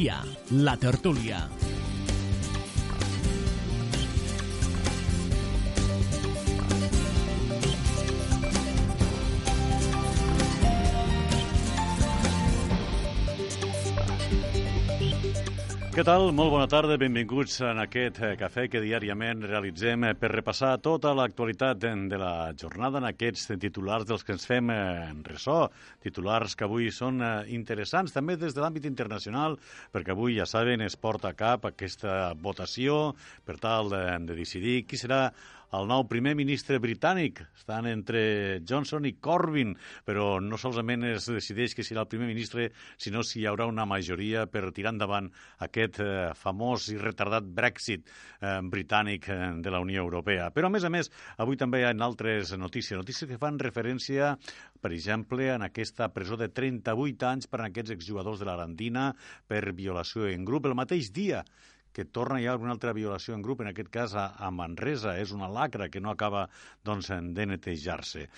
Al dia, la tertúlia. Què tal? Molt bona tarda, benvinguts en aquest eh, cafè que diàriament realitzem eh, per repassar tota l'actualitat de la jornada en aquests titulars dels que ens fem eh, en ressò, titulars que avui són eh, interessants també des de l'àmbit internacional, perquè avui, ja saben, es porta a cap aquesta votació per tal de decidir qui serà el nou primer ministre britànic. Estan entre Johnson i Corbyn, però no solament es decideix qui serà el primer ministre, sinó si hi haurà una majoria per tirar endavant aquest eh, famós i retardat Brexit eh, britànic eh, de la Unió Europea. Però, a més a més, avui també hi ha altres notícies, notícies que fan referència, per exemple, en aquesta presó de 38 anys per a aquests exjugadors de l'Arandina per violació en grup el mateix dia que torna ja una altra violació en grup, en aquest cas a, a Manresa. És una lacra que no acaba doncs, de netejar-se.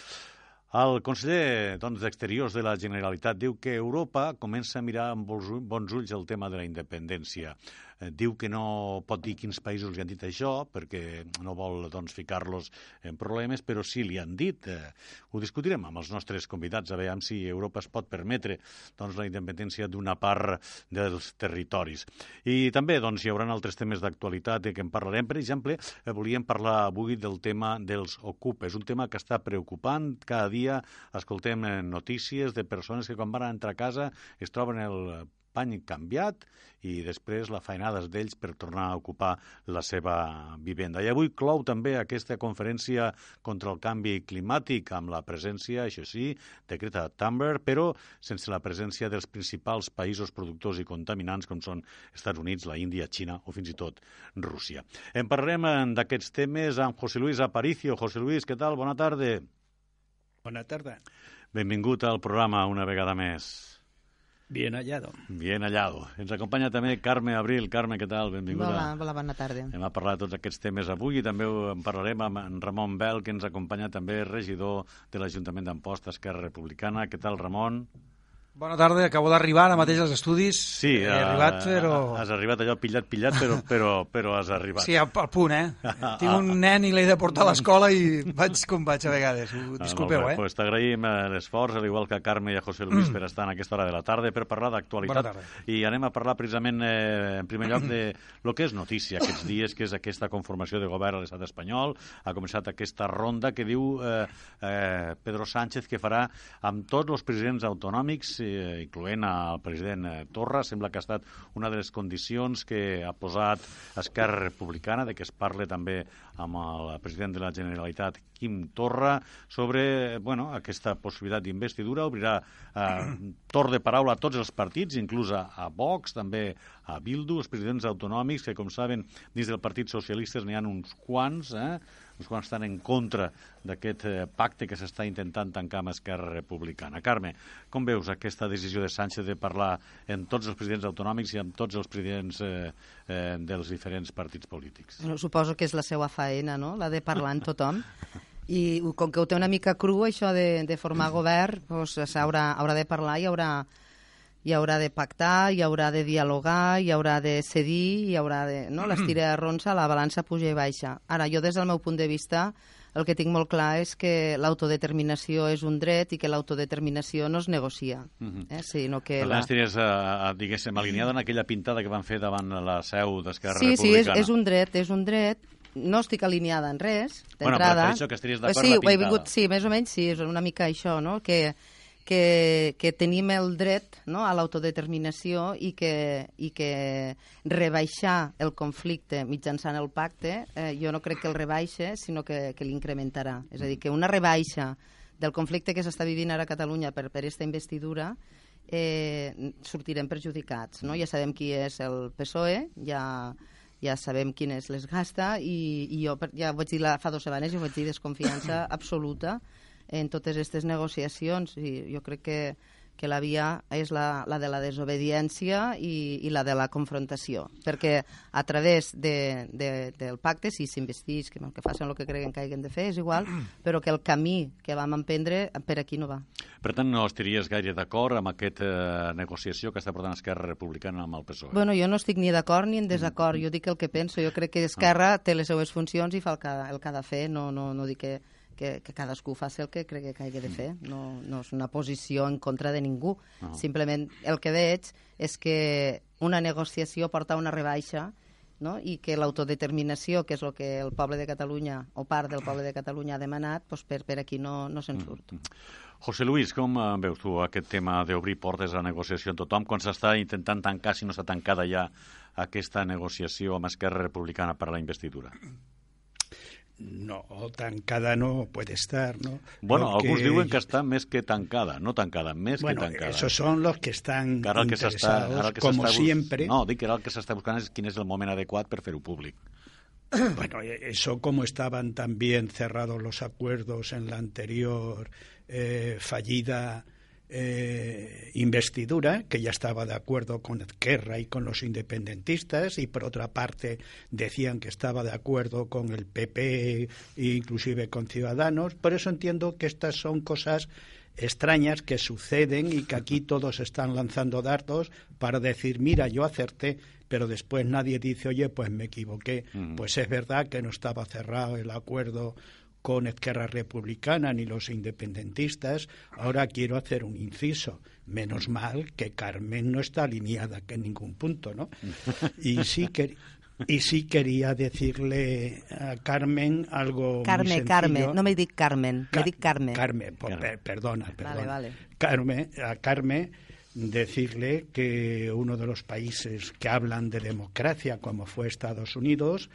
El conseller doncs, d'Exteriors de la Generalitat diu que Europa comença a mirar amb bons ulls el tema de la independència. Eh, diu que no pot dir quins països li han dit això, perquè no vol doncs, ficar-los en problemes, però sí li han dit. Eh, ho discutirem amb els nostres convidats, a veure si Europa es pot permetre doncs, la independència d'una part dels territoris. I també doncs, hi haurà altres temes d'actualitat què en parlarem. Per exemple, eh, volíem parlar avui del tema dels ocupes, un tema que està preocupant cada dia dia escoltem eh, notícies de persones que quan van entrar a casa es troben el pany canviat i després la feinada d'ells per tornar a ocupar la seva vivenda. I avui clou també aquesta conferència contra el canvi climàtic amb la presència, això sí, de Greta Thunberg, però sense la presència dels principals països productors i contaminants com són Estats Units, la Índia, Xina o fins i tot Rússia. En parlarem eh, d'aquests temes amb José Luis Aparicio. José Luis, què tal? Bona tarda. Bona tarda. Benvingut al programa una vegada més. Bien hallado. Bien hallado. Ens acompanya també Carme Abril. Carme, què tal? Benvinguda. Hola, hola, bona tarda. Hem a parlar de tots aquests temes avui i també en parlarem amb en Ramon Bel, que ens acompanya també regidor de l'Ajuntament d'Amposta Esquerra Republicana. Què tal, Ramon? Bona tarda, acabo d'arribar ara mateix als estudis. Sí, he arribat, però... Has arribat allò pillat, pillat, però, però, però has arribat. Sí, al, al punt, eh? Tinc un nen i l'he de portar a l'escola i vaig com vaig a vegades. Disculpeu, ah, eh? Pues t'agraïm eh, l'esforç, al igual que a Carme i a José Luis, mm. per estar en aquesta hora de la tarda per parlar d'actualitat. I anem a parlar precisament, eh, en primer lloc, de lo que és notícia aquests dies, que és aquesta conformació de govern a l'estat espanyol. Ha començat aquesta ronda que diu eh, eh, Pedro Sánchez que farà amb tots els presidents autonòmics, eh, incloent al president eh, Torra. Sembla que ha estat una de les condicions que ha posat Esquerra Republicana de que es parle també amb el president de la Generalitat, Quim Torra, sobre bueno, aquesta possibilitat d'investidura. Obrirà eh, torn de paraula a tots els partits, inclús a, a Vox, també a Bildu, els presidents autonòmics, que com saben, dins del Partit Socialista n'hi ha uns quants, eh? Uns quants estan en contra d'aquest eh, pacte que s'està intentant tancar amb Esquerra Republicana. Carme, com veus aquesta decisió de Sánchez de parlar amb tots els presidents autonòmics i amb tots els presidents eh, eh, dels diferents partits polítics? Bueno, suposo que és la seva faena, no?, la de parlar amb tothom. I com que ho té una mica cru, això de, de formar govern, doncs, haurà, haurà de parlar i haurà, hi haurà de pactar, hi haurà de dialogar, hi haurà de cedir, hi haurà de... No? L'estira de ronça, la balança puja i baixa. Ara, jo des del meu punt de vista, el que tinc molt clar és que l'autodeterminació és un dret i que l'autodeterminació no es negocia. Uh -huh. eh? sinó que per tant, la... estaries, uh, diguéssim, alineada en aquella pintada que van fer davant la seu d'Esquerra sí, Republicana. Sí, és, és un dret, és un dret, no estic alineada en res, d'entrada. Bueno, però això que estaries d'acord sí, la pintada. He vingut, sí, més o menys sí, és una mica això, no?, que que, que tenim el dret no, a l'autodeterminació i, que, i que rebaixar el conflicte mitjançant el pacte, eh, jo no crec que el rebaixe, sinó que, que l'incrementarà. És a dir, que una rebaixa del conflicte que s'està vivint ara a Catalunya per, per aquesta investidura eh, sortirem perjudicats. No? Ja sabem qui és el PSOE, ja, ja sabem quines les gasta i, i jo ja ho vaig dir la, fa dues setmanes ho vaig dir desconfiança absoluta en totes aquestes negociacions i jo crec que que la via és la, la de la desobediència i, i la de la confrontació, perquè a través de, de, del pacte, si s'investís, que, que facin el que creguen que hagin de fer, és igual, però que el camí que vam emprendre per aquí no va. Per tant, no estaries gaire d'acord amb aquesta eh, negociació que està portant Esquerra Republicana amb el PSOE? Bueno, jo no estic ni d'acord ni en desacord, jo dic el que penso, jo crec que Esquerra té les seues funcions i fa el que, el que ha de fer, no, no, no dic que, que, que cadascú faci el que cregui que hagi de fer. No, no és una posició en contra de ningú. No. Simplement el que veig és que una negociació porta una rebaixa no? i que l'autodeterminació, que és el que el poble de Catalunya, o part del poble de Catalunya ha demanat, doncs per, per aquí no, no se'n surt. José Luis, com eh, veus tu aquest tema d'obrir portes a la negociació amb tothom quan s'està intentant tancar, si no està tancada ja, aquesta negociació amb Esquerra Republicana per a la investidura? No, tancada no puede estar, ¿no? Bueno, Lo alguns diuen que està més que tancada, no tancada, més Bueno, que tancada. esos son los que están Que ara que ara que como siempre. No, dic que ara el que s'està buscant és quin és el moment adequat per fer-ho públic. Bueno, eso como estaban también cerrados los acuerdos en la anterior eh, fallida eh, investidura, que ya estaba de acuerdo con Ezquerra y con los independentistas, y por otra parte decían que estaba de acuerdo con el PP e inclusive con Ciudadanos. Por eso entiendo que estas son cosas extrañas que suceden y que aquí todos están lanzando dardos para decir, mira, yo acerté, pero después nadie dice, oye, pues me equivoqué. Pues es verdad que no estaba cerrado el acuerdo con Esquerra Republicana ni los independentistas. Ahora quiero hacer un inciso. Menos mal que Carmen no está alineada que en ningún punto, ¿no? Y sí que y sí quería decirle a Carmen algo muy Carme, sencillo. Carme, no me dic Carmen, Ca- me dic Carme. Carmen, Carmen. per- perdona, perdona. vale. Carmen, a Carmen decirle que uno de los países que hablan de democracia, como fue Estados Unidos,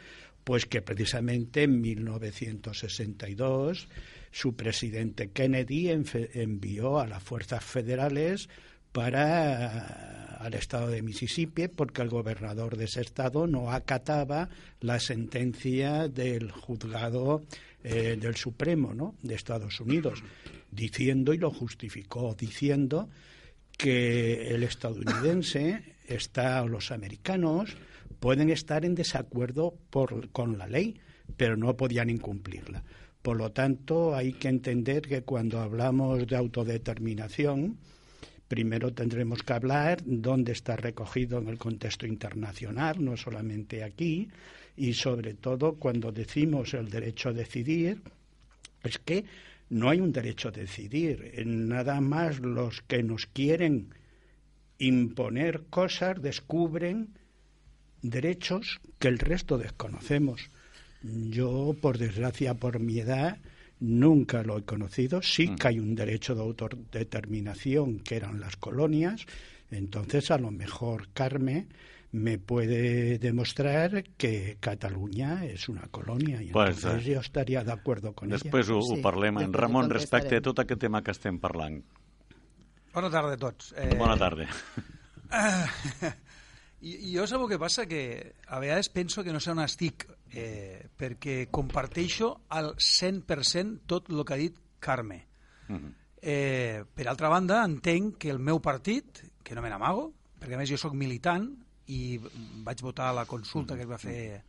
pues que precisamente en 1962 su presidente Kennedy envió a las fuerzas federales para al estado de Mississippi porque el gobernador de ese estado no acataba la sentencia del juzgado eh, del Supremo ¿no? de Estados Unidos, diciendo, y lo justificó, diciendo que el estadounidense está, los americanos pueden estar en desacuerdo por, con la ley, pero no podían incumplirla. Por lo tanto, hay que entender que cuando hablamos de autodeterminación, primero tendremos que hablar dónde está recogido en el contexto internacional, no solamente aquí, y sobre todo cuando decimos el derecho a decidir, es que no hay un derecho a decidir. Nada más los que nos quieren imponer cosas descubren derechos que el resto desconocemos. Yo, por desgracia, por mi edad, nunca lo he conocido. Sí que hay un derecho de autodeterminación, que eran las colonias. Entonces, a lo mejor Carmen me puede demostrar que Catalunya és una colònia i Pues, entonces eh, jo estaria d'acord con Després ella. ho, ho Sí, parlem. En després ho Ramon, respecte a tot aquest tema que estem parlant. Bona tarda a tots. Eh, Bona tarda. I, jo sabeu què passa? Que a vegades penso que no sé on estic, eh, perquè comparteixo al 100% tot el que ha dit Carme. Mhm. Eh, per altra banda, entenc que el meu partit, que no me n'amago, perquè a més jo sóc militant i vaig votar a la consulta que es va fer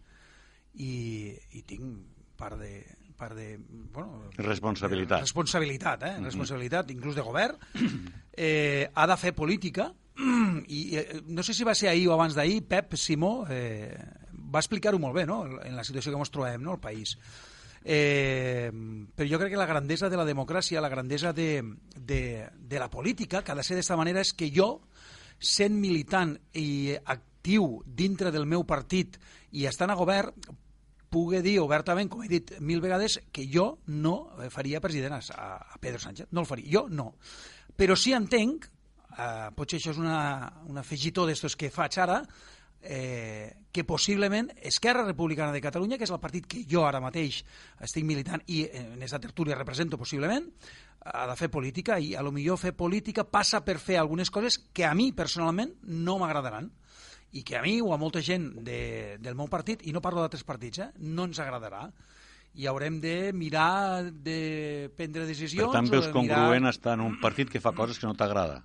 i, i tinc part de, part de bueno, Responsabilitat. responsabilitat, eh? responsabilitat inclús de govern eh, ha de fer política i eh, no sé si va ser ahir o abans d'ahir Pep Simó eh, va explicar-ho molt bé no? en la situació que ens trobem no? al país eh, però jo crec que la grandesa de la democràcia la grandesa de, de, de la política que ha de ser d'esta manera és que jo sent militant i actiu dintre del meu partit i estant a govern pugui dir obertament, com he dit mil vegades, que jo no eh, faria president a, a Pedro Sánchez. No el faria. Jo no. Però sí entenc, eh, potser això és una, un afegitó d'estos que faig ara, eh, que possiblement Esquerra Republicana de Catalunya, que és el partit que jo ara mateix estic militant i en aquesta tertúlia represento possiblement, ha de fer política i a lo millor fer política passa per fer algunes coses que a mi personalment no m'agradaran i que a mi o a molta gent de, del meu partit, i no parlo d'altres partits, eh, no ens agradarà. I haurem de mirar de prendre Per decisions... tant, o veus congruent mirar... estar en un partit que fa coses que no t'agrada.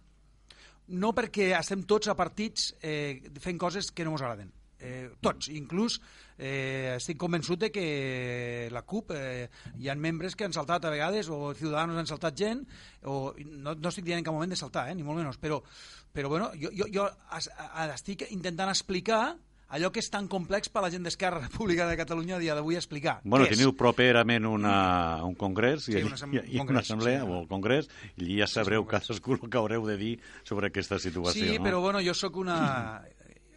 no perquè estem tots a partits eh, fent coses que no ens agraden. Eh, tots, inclús eh, estic convençut de que la CUP eh, hi ha membres que han saltat a vegades o Ciudadanos han saltat gent o no, no estic dient en cap moment de saltar, eh, ni molt menys però, però bueno, jo, jo, jo estic intentant explicar allò que és tan complex per a la gent d'Esquerra Republicana de Catalunya a dia d'avui explicar. Bueno, teniu és? properament una, un congrés sí, i, una, i, i una assemblea sí, o el congrés i ja sabreu sí, cadascú el que haureu de dir sobre aquesta situació. Sí, no? però bueno, jo sóc una,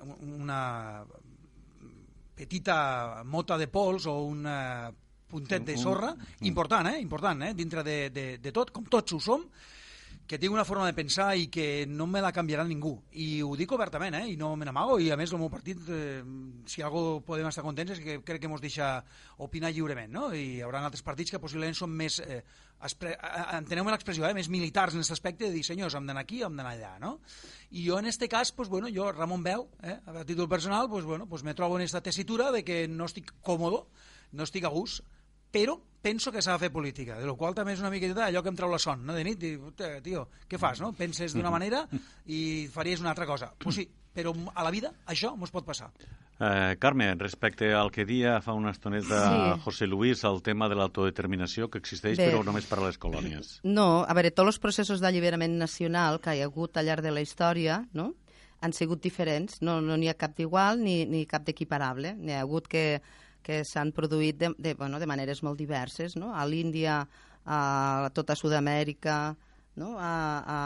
una petita mota de pols o un puntet de sorra important, eh? important eh? dintre de, de, de tot, com tots ho som, que tinc una forma de pensar i que no me la canviarà ningú. I ho dic obertament, eh? i no me n'amago, i a més el meu partit, eh, si algo podem estar contents és que crec que ens deixa opinar lliurement, no? i hi haurà altres partits que possiblement són més, eh, enteneu-me l'expressió, eh? més militars en aquest aspecte de dir, senyors, hem d'anar aquí, hem d'anar allà, no? I jo en este cas, pues, bueno, jo, Ramon Veu, eh, a títol personal, pues, bueno, pues me trobo en aquesta tessitura de que no estic còmodo, no estic a gust, però penso que s'ha de fer política, de la qual també és una miqueta allò que em treu la son, no? de nit, i, tio, què fas, no? Penses d'una manera i faries una altra cosa. Pues sí, però a la vida això ens pot passar. Eh, Carme, respecte al que dia fa una estoneta sí. José Luis, el tema de l'autodeterminació que existeix Bé, però només per a les colònies. No, a veure, tots els processos d'alliberament nacional que hi ha hagut al llarg de la història no? han sigut diferents, no n'hi no ha cap d'igual ni, ni cap d'equiparable. N'hi ha hagut que que s'han produït de, de, bueno, de maneres molt diverses, no? a l'Índia, a tota Sud-amèrica, no? a, a,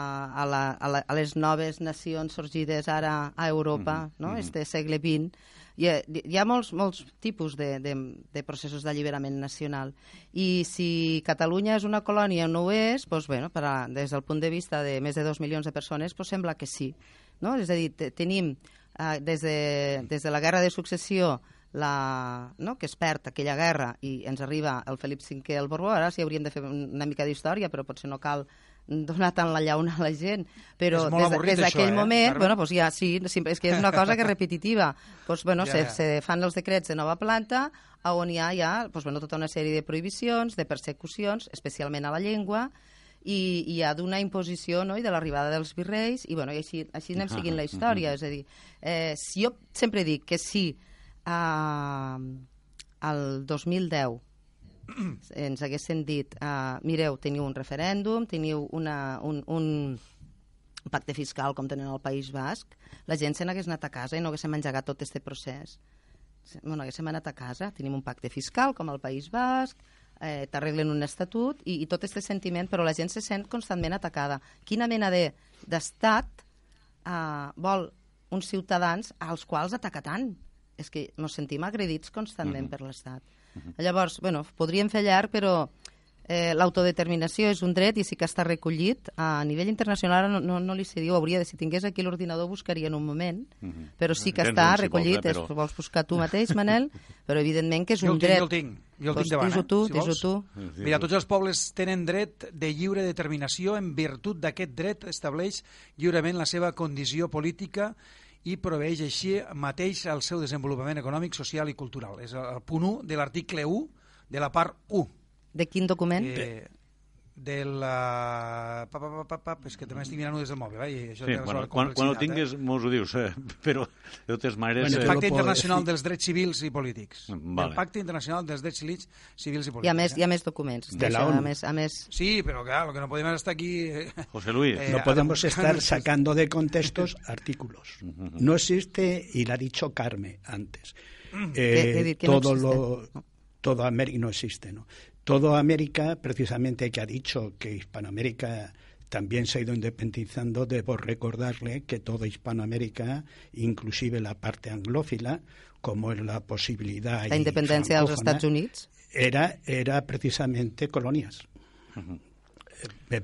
a, la, a, la, a les noves nacions sorgides ara a Europa, mm -hmm. no? este segle XX. Hi ha, hi ha molts, molts tipus de, de, de processos d'alliberament nacional. I si Catalunya és una colònia o no ho és, doncs, bueno, per a, des del punt de vista de més de dos milions de persones, doncs sembla que sí. No? És a dir, tenim eh, des, de, des de la guerra de successió la, no? que es perd aquella guerra i ens arriba el Felip V al Borbó, ara sí hauríem de fer una mica d'història, però potser no cal donar tant la llauna a la gent, però des, des d'aquell eh, moment, bueno, pues ja sí, és que és una cosa que és repetitiva. Pues, bueno, ja, se, ja. se fan els decrets de nova planta on hi ha ja pues, bueno, tota una sèrie de prohibicions, de persecucions, especialment a la llengua, i, i ha d'una imposició no? i de l'arribada dels virreis, i, bueno, i així, així anem seguint la història. És a dir, eh, si jo sempre dic que sí, eh, el 2010 ens haguessin dit uh, mireu, teniu un referèndum, teniu una, un, un pacte fiscal com tenen al País Basc, la gent se n'hagués anat a casa i no haguéssim engegat tot aquest procés. Bueno, haguéssim anat a casa, tenim un pacte fiscal com al País Basc, eh, t'arreglen un estatut i, i tot aquest sentiment, però la gent se sent constantment atacada. Quina mena d'estat de, eh, vol uns ciutadans als quals ataca tant? és que ens sentim agredits constantment uh -huh. per l'Estat. Uh -huh. Llavors, bueno, podríem fer llarg, però eh, l'autodeterminació és un dret i sí que està recollit. A nivell internacional no, no, no li sé dir, hauria de, si tingués aquí l'ordinador buscaria en un moment, uh -huh. però sí que està recollit, si vols, eh, però... és, vols buscar tu mateix, Manel, però evidentment que és un jo dret. Jo el tinc, jo el tinc davant, eh? tu, si tu. Mira, tots els pobles tenen dret de lliure determinació en virtut d'aquest dret estableix lliurement la seva condició política i proveeix així mateix el seu desenvolupament econòmic, social i cultural. És el punt 1 de l'article 1 de la part 1. De quin document? Eh, de la... Pa, pa, pa, pa, pa, és que també estic mirant des del mòbil, eh? I això sí, bueno, quan, quan ho tinguis eh? mos ho dius, eh? però de totes maneres... Bueno, el Pacte Internacional dels Drets Civils i Polítics. Vale. El Pacte Internacional dels Drets Civils, civils i Polítics. Hi ha més, eh? hi ha més documents. De la ONU. A més, a més... Sí, però clar, lo que no podem estar aquí... Eh, José Luis. Eh, no podemos estar sacando de contextos artículos. No existe, y lo ha dicho Carme antes, eh, todo no lo... Todo América no existe, ¿no? Todo América, precisamente, que ha dicho que Hispanoamérica también se ha ido independizando, debo recordarle que toda Hispanoamérica, inclusive la parte anglófila, como es la posibilidad... La independencia de los Estados Unidos. Era, era precisamente colonias. Uh -huh. Me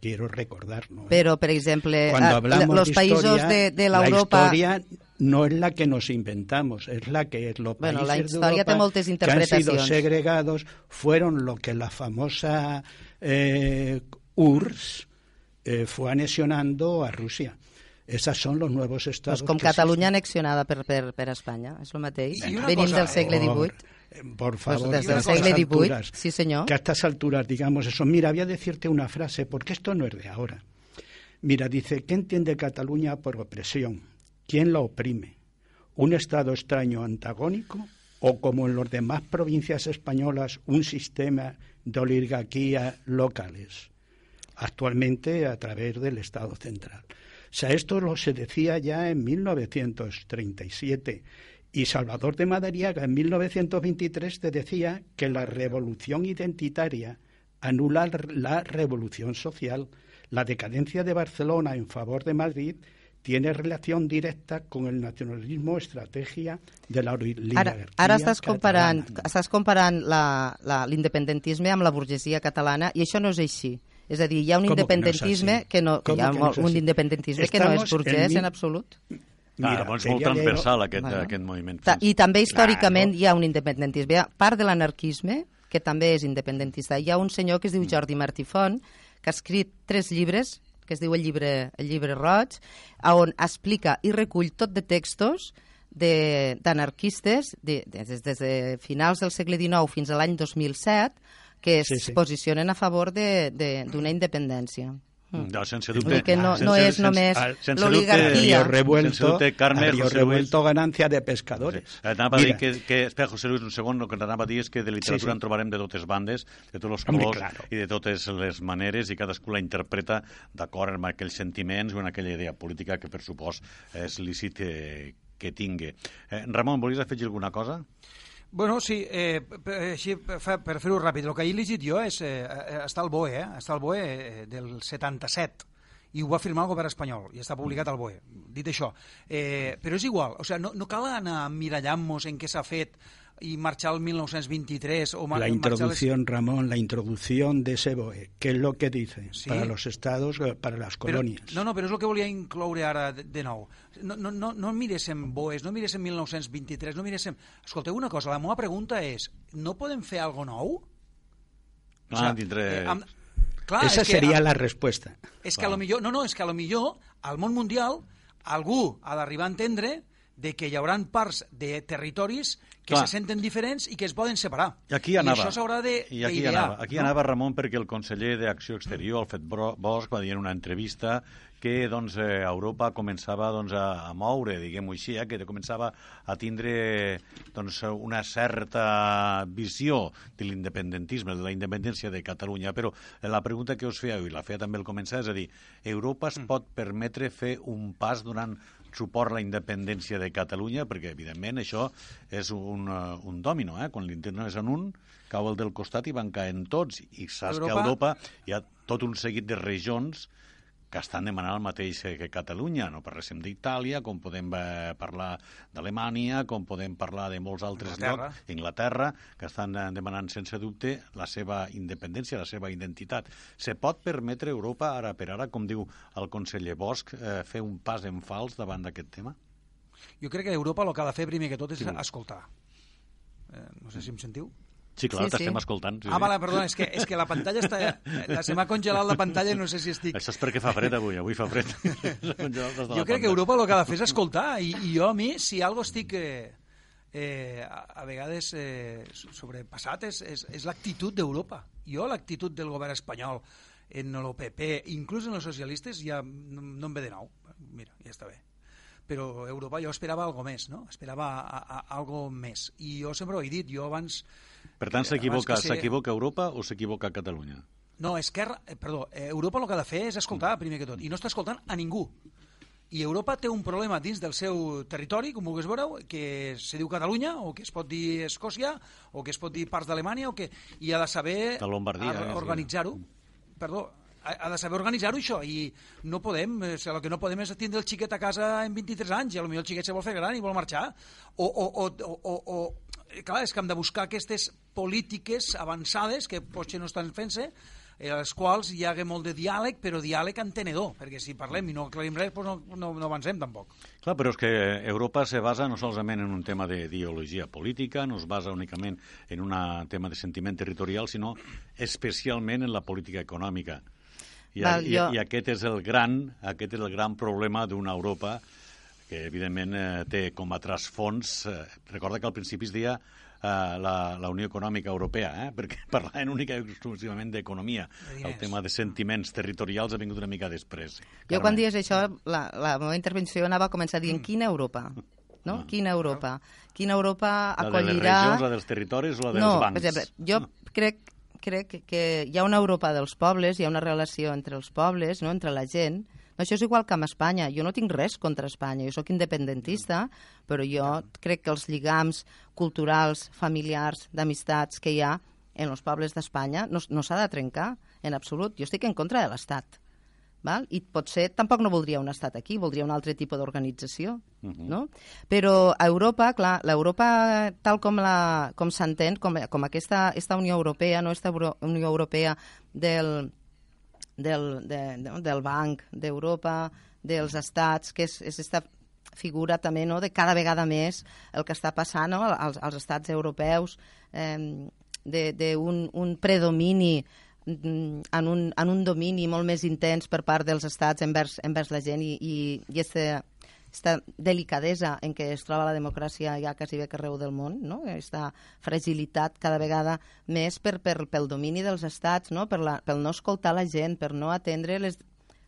quiero recordar. ¿no? Pero, por ejemplo, Cuando hablamos los de países historia, de, de la, la Europa... historia no es la que nos inventamos, es la que los bueno, países la de Europa que han sido segregados fueron lo que la famosa eh, URSS eh, fue anexionando a Rusia. Esas son los nuevos estados. Pues com Catalunya anexionada per, per, per Espanya, és el mateix. Venim del segle XVIII. Por favor, pues desde segle XVIII, sí señor. Que a estas alturas digamos eso. Mira, voy a decirte una frase, porque esto no es de ahora. Mira, dice, ¿qué entiende Cataluña por opresión? ¿Quién la oprime? ¿Un Estado extraño antagónico? ¿O como en las demás provincias españolas, un sistema de oligarquía locales? Actualmente a través del Estado central. O sea, esto lo se decía ya en 1937 y Salvador de Madariaga en 1923 te decía que la revolución identitaria anula la revolución social. La decadencia de Barcelona en favor de Madrid tiene relación directa con el nacionalismo estrategia de la oligarquia Ara, ara estàs comparant, estàs comparant l'independentisme amb la burgesia catalana i això no és així. És a dir, hi ha un independentisme que no, que, no, que hi ha que no un independentisme que no és burgès en, en absolut. Mira, ah, és molt transversal aquest, bueno. aquest moviment. Ta I també històricament claro. hi ha un independentisme. Hi ha part de l'anarquisme, que també és independentista. Hi ha un senyor que es diu Jordi Martifont, que ha escrit tres llibres, que es diu el llibre, el llibre roig, on explica i recull tot de textos d'anarquistes de, de, des, des de finals del segle XIX fins a l'any 2007 que es sí, sí. posicionen a favor d'una independència. Mm. No, sense dubte. que no, no és només l'oligarquia. Revuelto, sense dubte, Carme, José revuelto Luis, ganancia de pescadores. Sí. Anava Mira. a dir que, que espera, José Luis, un segon, el que anava a dir és que de literatura sí, sí. en trobarem de totes bandes, de tots els colors Hombre, claro. i de totes les maneres, i cadascú la interpreta d'acord amb aquells sentiments o en aquella idea política que, per supost, és lícit que, que tingui. Eh, Ramon, volies afegir alguna cosa? Bueno, sí, eh, així per, per fer-ho ràpid, el que he llegit jo és, eh, eh, està al BOE, eh? està al BOE eh, del 77, i ho va firmar el govern espanyol, i està publicat al BOE. Dit això, eh, però és igual, o sigui, no, no cal anar mirallant-nos en què s'ha fet y marchar al 1923 o La introducción, Ramón, la introducción de ese BOE, ¿qué es lo que dice sí. para los estados, eh, para las colònies? Però, no, no, però és el que volia incloure ara de, de nou. No, no, no, no miréssim BOEs, no miréssim 1923, no miréssim... Escolteu una cosa, la meva pregunta és, no podem fer algo nou? Ah, o sea, dintre... Eh, amb, clar, Esa seria la resposta. És que a lo millor, no, no, és que a lo millor al món mundial algú ha d'arribar a entendre de que hi haurà parts de territoris que Clar. se senten diferents i que es poden separar. I aquí anava. I això s'haurà I aquí anava, aquí no? anava Ramon perquè el conseller d'Acció Exterior, Alfred Bosch, va dir en una entrevista que doncs, eh, Europa començava doncs, a, a moure, diguem-ho així, eh, que començava a tindre doncs, una certa visió de l'independentisme, de la independència de Catalunya. Però la pregunta que us feia, i la feia també al començar, és a dir, Europa es mm. pot permetre fer un pas donant suport a la independència de Catalunya, perquè, evidentment, això és un, uh, un dòmino, eh? Quan l'internet és en un, cau el del costat i van caent tots. I saps Europa... que a Europa hi ha tot un seguit de regions que estan demanant el mateix que Catalunya. No parlem d'Itàlia, com podem eh, parlar d'Alemanya, com podem parlar de molts altres Inglaterra. llocs, Inglaterra, que estan eh, demanant sense dubte la seva independència, la seva identitat. Se pot permetre Europa, ara per ara, com diu el conseller Bosch, eh, fer un pas en fals davant d'aquest tema? Jo crec que Europa el que ha de fer primer que tot és sí. escoltar. Eh, no sé si em sentiu. Sí, clar, sí, t'estem sí. escoltant. Sí, ah, vale, perdona, és que, és que la pantalla està... La, se m'ha congelat la pantalla i no sé si estic... Això és perquè fa fred avui, avui fa fred. jo crec que Europa el que ha de fer és escoltar, i, i jo a mi, si algo estic... Eh, eh, a, a vegades eh, sobrepassat és, és, és l'actitud d'Europa. Jo l'actitud del govern espanyol en l'OPP, inclús en els socialistes, ja no, no em ve de nou. Mira, ja està bé però Europa jo esperava algo més, no? Esperava a, a, algo més. I jo sempre ho he dit, jo abans... Per tant, s'equivoca ser... Europa o s'equivoca Catalunya? No, Esquerra, eh, perdó, eh, Europa el que ha de fer és escoltar, primer que tot, i no està escoltant a ningú. I Europa té un problema dins del seu territori, com vulguis veure, que se diu Catalunya, o que es pot dir Escòcia, o que es pot dir parts d'Alemanya, o que... i ha de saber eh, organitzar-ho. Perdó, ha de saber organitzar-ho això i no podem, o sigui, el que no podem és tindre el xiquet a casa en 23 anys i potser el xiquet se vol fer gran i vol marxar o, o, o, o, o clar, és que hem de buscar aquestes polítiques avançades que potser no estan fent-se en les quals hi hagué molt de diàleg, però diàleg entenedor, perquè si parlem i no aclarim res, doncs no, no, no avancem tampoc. Clar, però és que Europa se basa no solament en un tema d'ideologia política, no es basa únicament en un tema de sentiment territorial, sinó especialment en la política econòmica. I, Val, i, jo... I aquest és el gran, aquest és el gran problema d'una Europa que evidentment eh, té com a trasfons... Eh, recorda que al principi es deia eh, la, la Unió Econòmica Europea, eh? perquè parlaven única i exclusivament d'economia. El tema de sentiments territorials ha vingut una mica després. Jo quan dius això, la, la meva intervenció anava a començar dient quina Europa? No? Ah. Quina Europa? Quina Europa acollirà... La de les regions, la dels territoris o la dels no, bancs? per exemple, jo crec, crec que hi ha una Europa dels pobles, hi ha una relació entre els pobles, no? entre la gent, no, això és igual que amb Espanya. Jo no tinc res contra Espanya, jo sóc independentista, però jo crec que els lligams culturals, familiars, d'amistats que hi ha en els pobles d'Espanya no, no s'ha de trencar, en absolut. Jo estic en contra de l'Estat val? i potser tampoc no voldria un estat aquí, voldria un altre tipus d'organització, uh -huh. no? Però a Europa, clar, l'Europa tal com la com s'entén, com, com aquesta, esta Unió Europea, no esta Euro, Unió Europea del, del, de, de, del Banc d'Europa, dels estats, que és, és esta figura també no, de cada vegada més el que està passant no, als, als estats europeus, eh, d'un un predomini en un, en un domini molt més intens per part dels estats envers, envers la gent i, i, i este, delicadesa en què es troba la democràcia ja quasi bé que arreu del món, no? aquesta fragilitat cada vegada més per, per, pel domini dels estats, no? per la, pel no escoltar la gent, per no atendre les,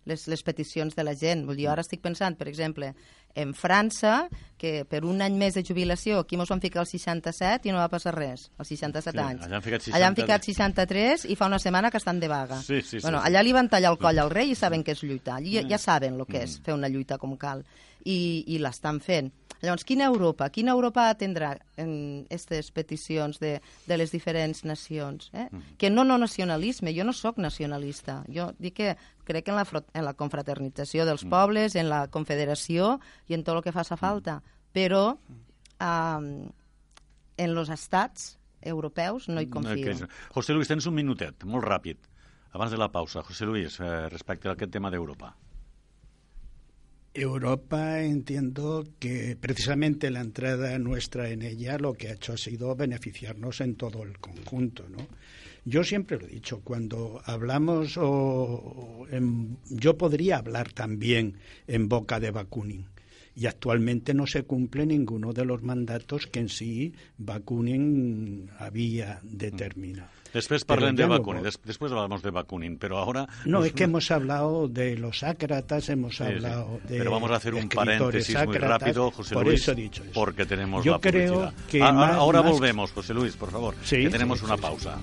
les, les peticions de la gent. Vull dir, ara estic pensant, per exemple, en França, que per un any més de jubilació, aquí mos van ficar el 67 i no va passar res, els 67 sí, anys. Allà han, ficat 60... allà han ficat 63 i fa una setmana que estan de vaga. Sí, sí, bueno, sí, allà li van tallar el coll al rei i saben què és lluitar. Ja, ja saben el que és Mm. fer una lluita com cal. I, i l'estan fent. Llavors, quina Europa? Quina Europa atendrà en aquestes peticions de, de les diferents nacions? Eh? Que no no nacionalisme, jo no sóc nacionalista. Jo dic que crec en la, en la confraternització dels pobles, en la confederació i en tot el que faça falta. Però um, en los estats europeus no hi confio. José Luis, tens un minutet, molt ràpid, abans de la pausa. José Luis, eh, respecte a aquest tema d'Europa. Europa entiendo que precisamente la entrada nuestra en ella lo que ha hecho ha sido beneficiarnos en todo el conjunto, ¿no? Yo siempre lo he dicho, cuando hablamos, o, o en- yo podría hablar también en boca de Bakunin, y actualmente no se cumple ninguno de los mandatos que en sí Bakunin había determinado. Parlem ya de des después hablamos de Bakunin, pero ahora... No, nos- es que hemos hablado de los ácratas, hemos Sí, sí. hablado de Pero vamos a hacer un paréntesis muy ácratas, rápido, José por Luis, eso he dicho eso. porque tenemos Yo la creo publicidad. que Ah, ah, más- ahora más- volvemos, José Luis, por favor, Sí, que sí, tenemos sí, una sí. pausa.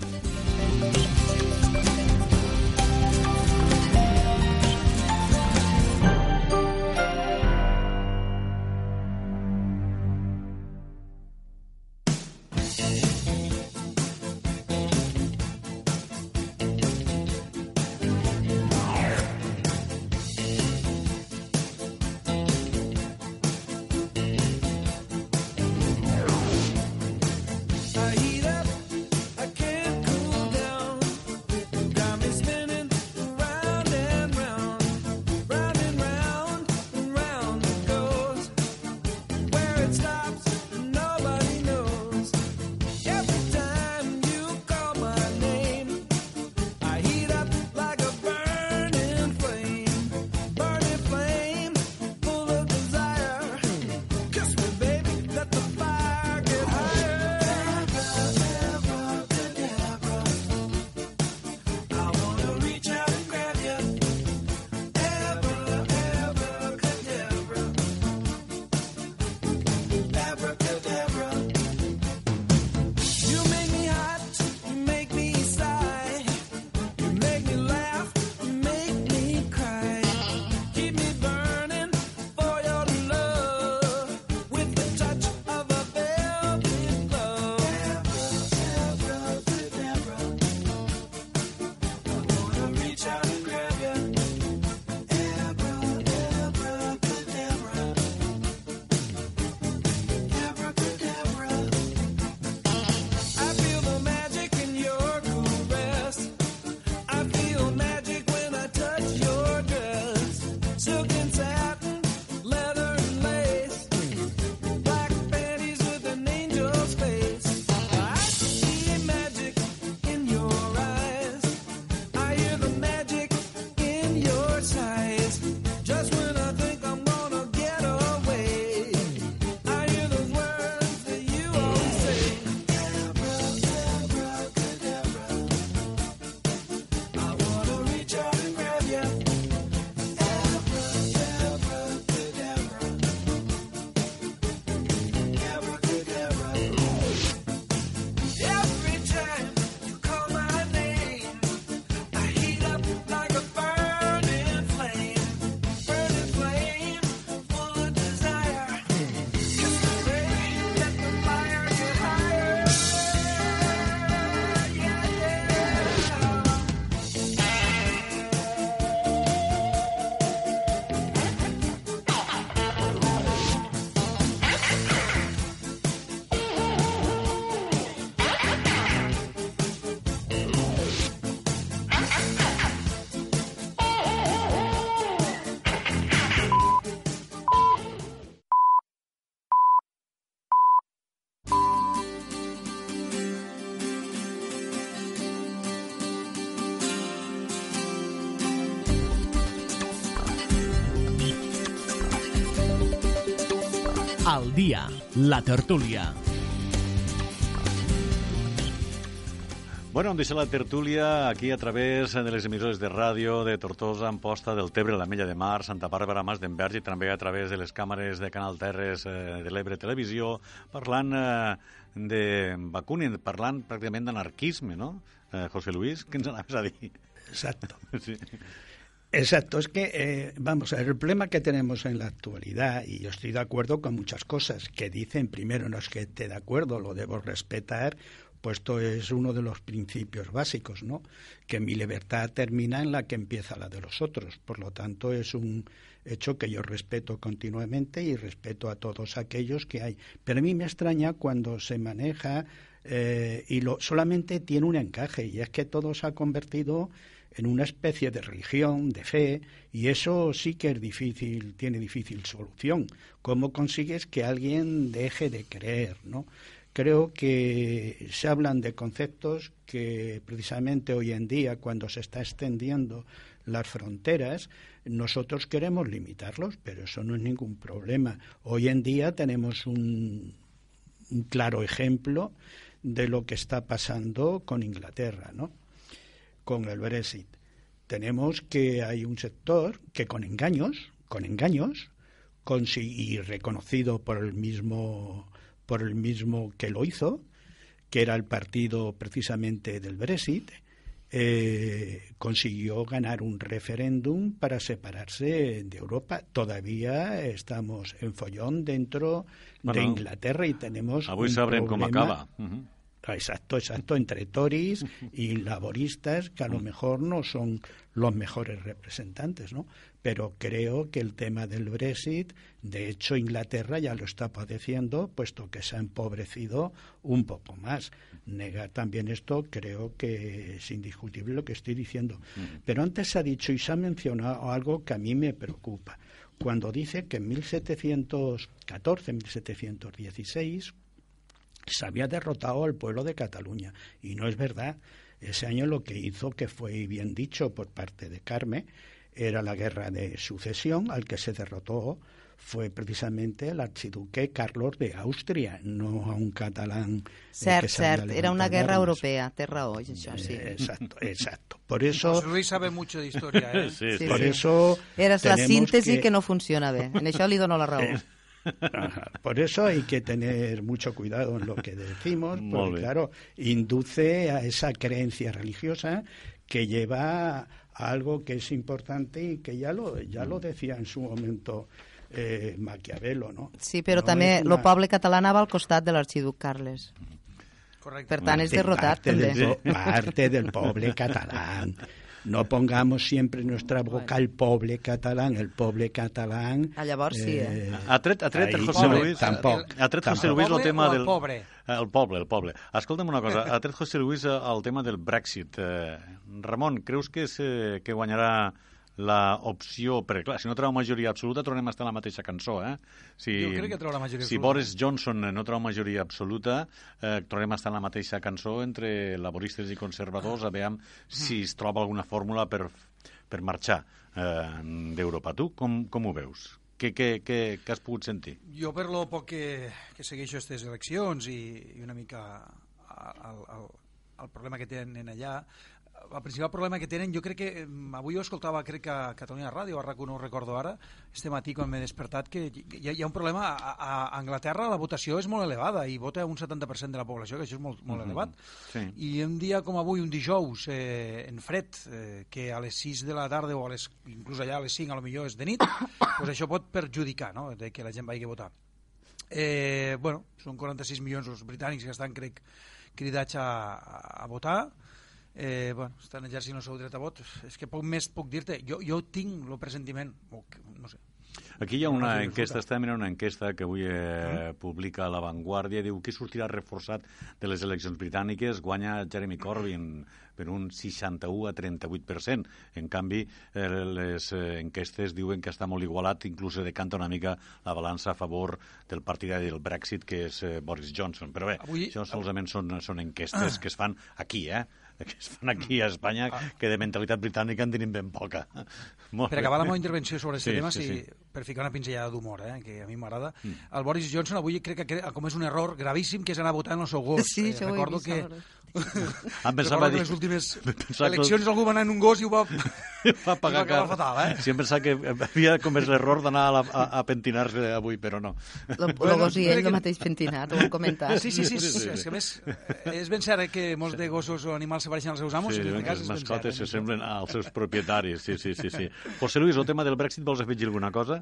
Dia, la tertúlia. Bueno, hem deixat la tertúlia aquí a través de les emissores de ràdio de Tortosa, Amposta, del Tebre, la Mella de Mar, Santa Bàrbara, Mas d'Enverge i també a través de les càmeres de Canal Terres eh, de l'Ebre Televisió, parlant eh, de Bakunin, parlant pràcticament d'anarquisme, ¿no? Eh, José Luis, què ens anaves a dir? Exacto. Sí. Exacto, es que, eh, vamos a el problema que tenemos en la actualidad, y yo estoy de acuerdo con muchas cosas que dicen, primero, no es que esté de acuerdo, lo debo respetar, puesto es uno de los principios básicos, ¿no? Que mi libertad termina en la que empieza la de los otros. Por lo tanto, es un hecho que yo respeto continuamente y respeto a todos aquellos que hay. Pero a mí me extraña cuando se maneja eh, y lo, solamente tiene un encaje, y es que todo se ha convertido en una especie de religión, de fe, y eso sí que es difícil, tiene difícil solución. ¿Cómo consigues que alguien deje de creer, no? Creo que se hablan de conceptos que precisamente hoy en día, cuando se está extendiendo las fronteras, nosotros queremos limitarlos, pero eso no es ningún problema. Hoy en día tenemos un, un claro ejemplo de lo que está pasando con Inglaterra, ¿no? Con el Brexit. Tenemos que hay un sector que con engaños, con engaños, y reconocido por el mismo por el mismo que lo hizo, que era el partido precisamente del Brexit, eh, consiguió ganar un referéndum para separarse de Europa. Todavía estamos en follón dentro Bueno, de Inglaterra y tenemos Avui un problema- acaba. Uh -huh. Exacto, exacto, entre Tories y laboristas, que a lo mejor no son los mejores representantes, ¿no? Pero creo que el tema del Brexit, de hecho, Inglaterra ya lo está padeciendo, puesto que se ha empobrecido un poco más. Negar también esto, creo que es indiscutible lo que estoy diciendo. Pero antes se ha dicho y se ha mencionado algo que a mí me preocupa. Cuando dice que en 1714, 1716, se había derrotado al pueblo de Cataluña. Y no es verdad. Ese año lo que hizo, que fue bien dicho por parte de Carme, era la guerra de sucesión, al que se derrotó fue precisamente el archiduque Carlos de Austria, no a un catalán. Cert, cert, era una guerra armas. europea, raó, això sí. Eh, Exacto, exacto. Por eso, José Luis sabe mucho de historia, ¿eh? Sí, Sí, por sí. eso Eres la tenemos síntesi que... que no funciona bé. En això li dono la raó. Ajá. Por eso hay que tener mucho cuidado en lo que decimos, porque claro, induce a esa creencia religiosa que lleva a algo que es importante y que ya lo, ya Mm. lo decía en su momento eh, Maquiavelo, ¿no? Sí, però No també una- poble català anava al costat de l'arxiduc Carles. Correcte. Per tant, és de derrotat, parte també. del, po- parte del poble catalán. No pongamos siempre nuestra boca el poble catalán, el poble catalán. Ah, llavors sí, eh? Ha tret, ha tret Ahí José Luis... tampoc, Ha tret José. Luis el ¿El tema o el del... pobre? Eh, El poble, el poble. Escolta'm una cosa, ha tret José Luis eh, el tema del Brexit. Eh, Ramon, creus que, se, que guanyarà la opció... Perquè, clar, si no treu majoria absoluta, tornem a estar en la mateixa cançó, eh? Si, Jo crec que traurà majoria Si absoluta. Boris Johnson no treu majoria absoluta, eh, tornem a estar en la mateixa cançó entre laboristes i conservadors, a veure si es troba alguna fórmula per, per marxar eh, d'Europa. Tu com, com ho veus? Què, què, què, què has pogut sentir? Jo, per lo poc que, que segueixo aquestes eleccions i, i una mica el, el, el problema que tenen allà, el principal problema que tenen, jo crec que mm, avui ho escoltava, crec que a Catalunya Ràdio, a RAC1 no ho recordo ara, este matí quan m'he despertat, que hi ha, hi ha un problema, a, a Anglaterra la votació és molt elevada i vota un 70% de la població, que això és molt, molt elevat. Sí. I un dia com avui, un dijous, eh, en fred, eh, que a les 6 de la tarda o a les, inclús allà a les 5 a lo millor és de nit, pues això pot perjudicar no? de que la gent vagi a votar. Eh, bueno, són 46 milions els britànics que estan, crec, cridats a, a votar. Eh, bueno, estan exercint el seu dret a vot. És que poc més puc dir-te. Jo, jo tinc el presentiment, o que, no sé, Aquí hi ha una enquesta, està mirant una enquesta que avui eh, publica La Vanguardia, diu qui sortirà reforçat de les eleccions britàniques, guanya Jeremy Corbyn, per un 61 a 38%. En canvi, eh, les eh, enquestes diuen que està molt igualat, inclús decanta una mica la balança a favor del partidari del Brexit, que és eh, Boris Johnson. Però bé, Avui... això solament són, són enquestes ah. que es fan aquí, eh? que es fan aquí a Espanya, ah. que de mentalitat britànica en tenim ben poca. Molt per bé. acabar la meva intervenció sobre aquest sí, tema, sí, sí. per ficar una pinzellada d'humor, eh, que a mi m'agrada, mm. el Boris Johnson avui crec que com és un error gravíssim que és anar votant el seu gos. Sí, eh, recordo que... Em pensava dir... les últimes eleccions algú va anar en un gos i ho va, va pagar car. fatal, eh? Sí, em pensava que havia comès l'error d'anar a, a, a pentinar-se avui, però no. Lo, bueno, gos i ell el mateix pentinat, ho hem comentat. Sí, sí, sí, sí, sí, és que més eh, és ben cert eh, que molts de gossos o animals se pareixen als seus amos. Sí, en aquest cas els mascotes se semblen als seus propietaris, sí, sí, sí. sí. José Luis, el tema del Brexit, vols afegir alguna cosa?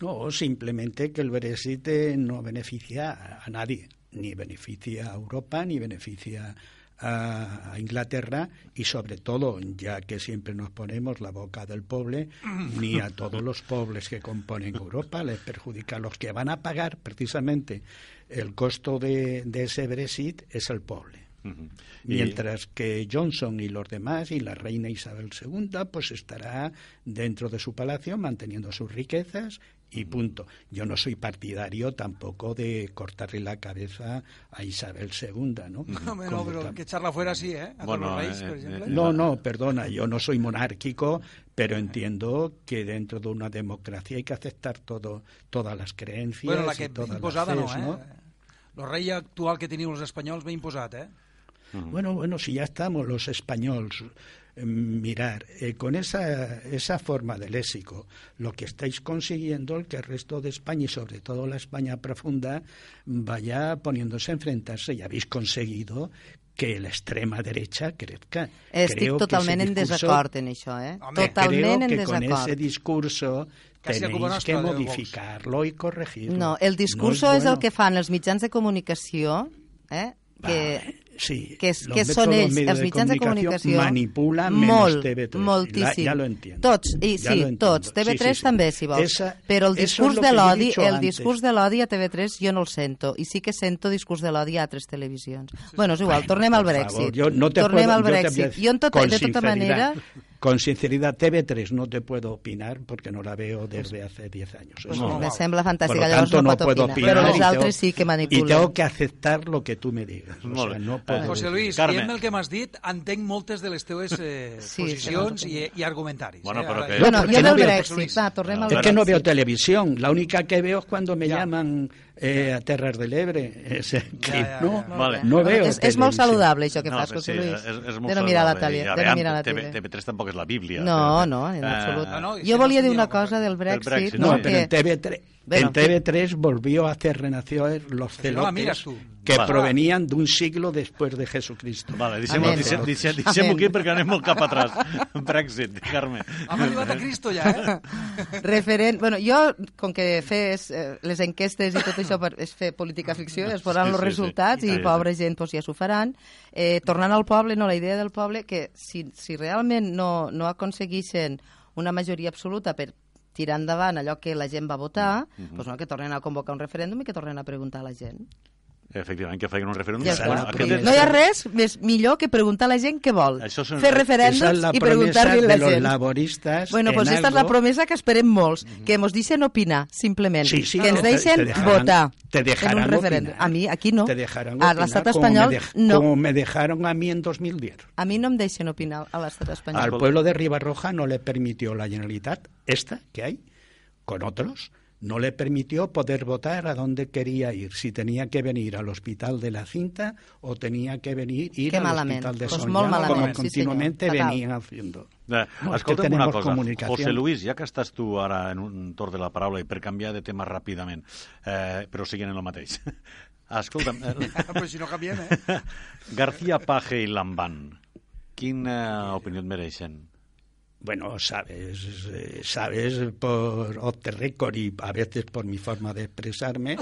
No, simplemente que el Brexit eh, no beneficia a nadie, ni beneficia a Europa, ni beneficia a, Inglaterra y sobre todo, ya que siempre nos ponemos la boca del pobre, ni a todos los pobres que componen Europa, les perjudica los que van a pagar precisamente el costo de, de ese Brexit es el pobre. Uh -huh. Mientras que Johnson y los demás y la reina Isabel II pues estará dentro de su palacio manteniendo sus riquezas y punto. Yo no soy partidario tampoco de cortarle la cabeza a Isabel II, ¿no? No, no pero que echarla fuera sí, ¿eh? Bueno, Reis, eh, eh, no, no, perdona, yo no soy monárquico, pero entiendo que dentro de una democracia hay que aceptar todo, todas las creencias bueno, la que y todas imposada las no, eh? ¿no? El rei actual que tenim els espanyols ben imposat, eh? Bueno, bueno, si ya estamos los españoles mirar eh, con esa, esa forma de léxico lo que estáis consiguiendo el que el resto de España y sobre todo la España profunda vaya poniéndose a enfrentarse y habéis conseguido que la extrema derecha crezca. Estic creo totalment en desacord en això, eh? Home, totalment creo que en con ese discurso tenéis que modificarlo y corregirlo. No, el discurso no és, bueno. és el que fan els mitjans de comunicació, eh? que... Sí, que, és, que són ells, els mitjans de comunicació, manipula molt, TV3. moltíssim. Ja, ja lo entiendo. Tots, i, ja sí, tots. TV3 sí, sí, sí. també, si vols. Esa, Però el discurs de l'odi, el discurs de l'odi a TV3 jo no el sento, i sí que sento discurs de l'odi a altres televisions. Sí. Bueno, és igual, tornem al Brexit. Favor, no te tornem puedo, al Brexit. Jo, en tot, de tota manera... Con sinceridad, TV3 no te puedo opinar porque no la veo desde hace 10 años. Pues no, me sembla fantàstica, Por lo llavors tanto, no, no puedo opinar. opinar. Però els altres sí que manipulen. Y tengo que aceptar lo que tú me digas. O sea, no puedo... Eh, José Luis, Carmen. el que m'has dit, entenc moltes de les teves eh, sí, posicions i, i argumentaris. Bueno, eh? però que... Bueno, jo no del Brexit, va, tornem al Brexit. Es que no veo televisión, la única que veo es cuando me ya. llaman eh, a Terres de l'Ebre. Es que ja, ja, no, ja. Vale. no veo és, és molt saludable això que no, fas, José sí, Luis. És, és molt de no mirar la tele. De no mirar la tele. TV, TV3 tampoc és la Bíblia. No, no, en absolut. Uh, no, no, jo volia dir una cosa del Brexit. Brexit no, no, pero en TV3, bueno, en TV3 volvió a hacer renacer los celotes no que vale. provenían de un siglo después de Jesucristo. Vale, deixem-ho deixem, deixem, deixem aquí perquè anem molt cap atrás. Brexit, Carme. Hem arribat a Cristo ja, eh? Referent... Bueno, jo, com que fes eh, les enquestes i tot això per, és fer política ficció, es veuran sí, els sí, resultats sí. i sí, pobra gent pues, ja s'ho faran. Eh, tornant al poble, no, la idea del poble, que si, si realment no, no aconseguissin una majoria absoluta per tirar endavant allò que la gent va votar, mm -hmm. doncs, no, que tornen a convocar un referèndum i que tornen a preguntar a la gent. Efectivament, que facin un referèndum. Ja bueno, aquest... No hi ha res més millor que preguntar a la gent què vol. Això són... Fer referèndums i preguntar-li a la gent. laboristes bueno, pues esta algo... és la promesa que esperem molts, -hmm. que ens deixen opinar, simplement. Sí, sí, que ens deixen te, te dejaran, votar te en un referèndum. Opinar. A mi, aquí no. Te dejaran a l'estat espanyol, me no. Como me dejaron a mí en 2010. A mi no em deixen opinar a l'estat espanyol. Al pueblo de Ribarroja no le permitió la Generalitat, esta que hay, con otros, no le permitió poder votar a dónde quería ir, si tenía que venir al hospital de la cinta o tenía que venir ir al hospital de pues Sonia, como sí, continuamente senyor. venían haciendo. Eh, No, Escolta'm una cosa, comunicación. José Luis, ja que estàs tu ara en un torn de la paraula i per canviar de tema ràpidament, eh, però siguin en el mateix. Escolta'm... Eh, Però si no canviem, eh? García Paje i Lamban, quina opinió et mereixen? Bueno, sabes, sabes por off the record y a veces por mi forma de expresarme,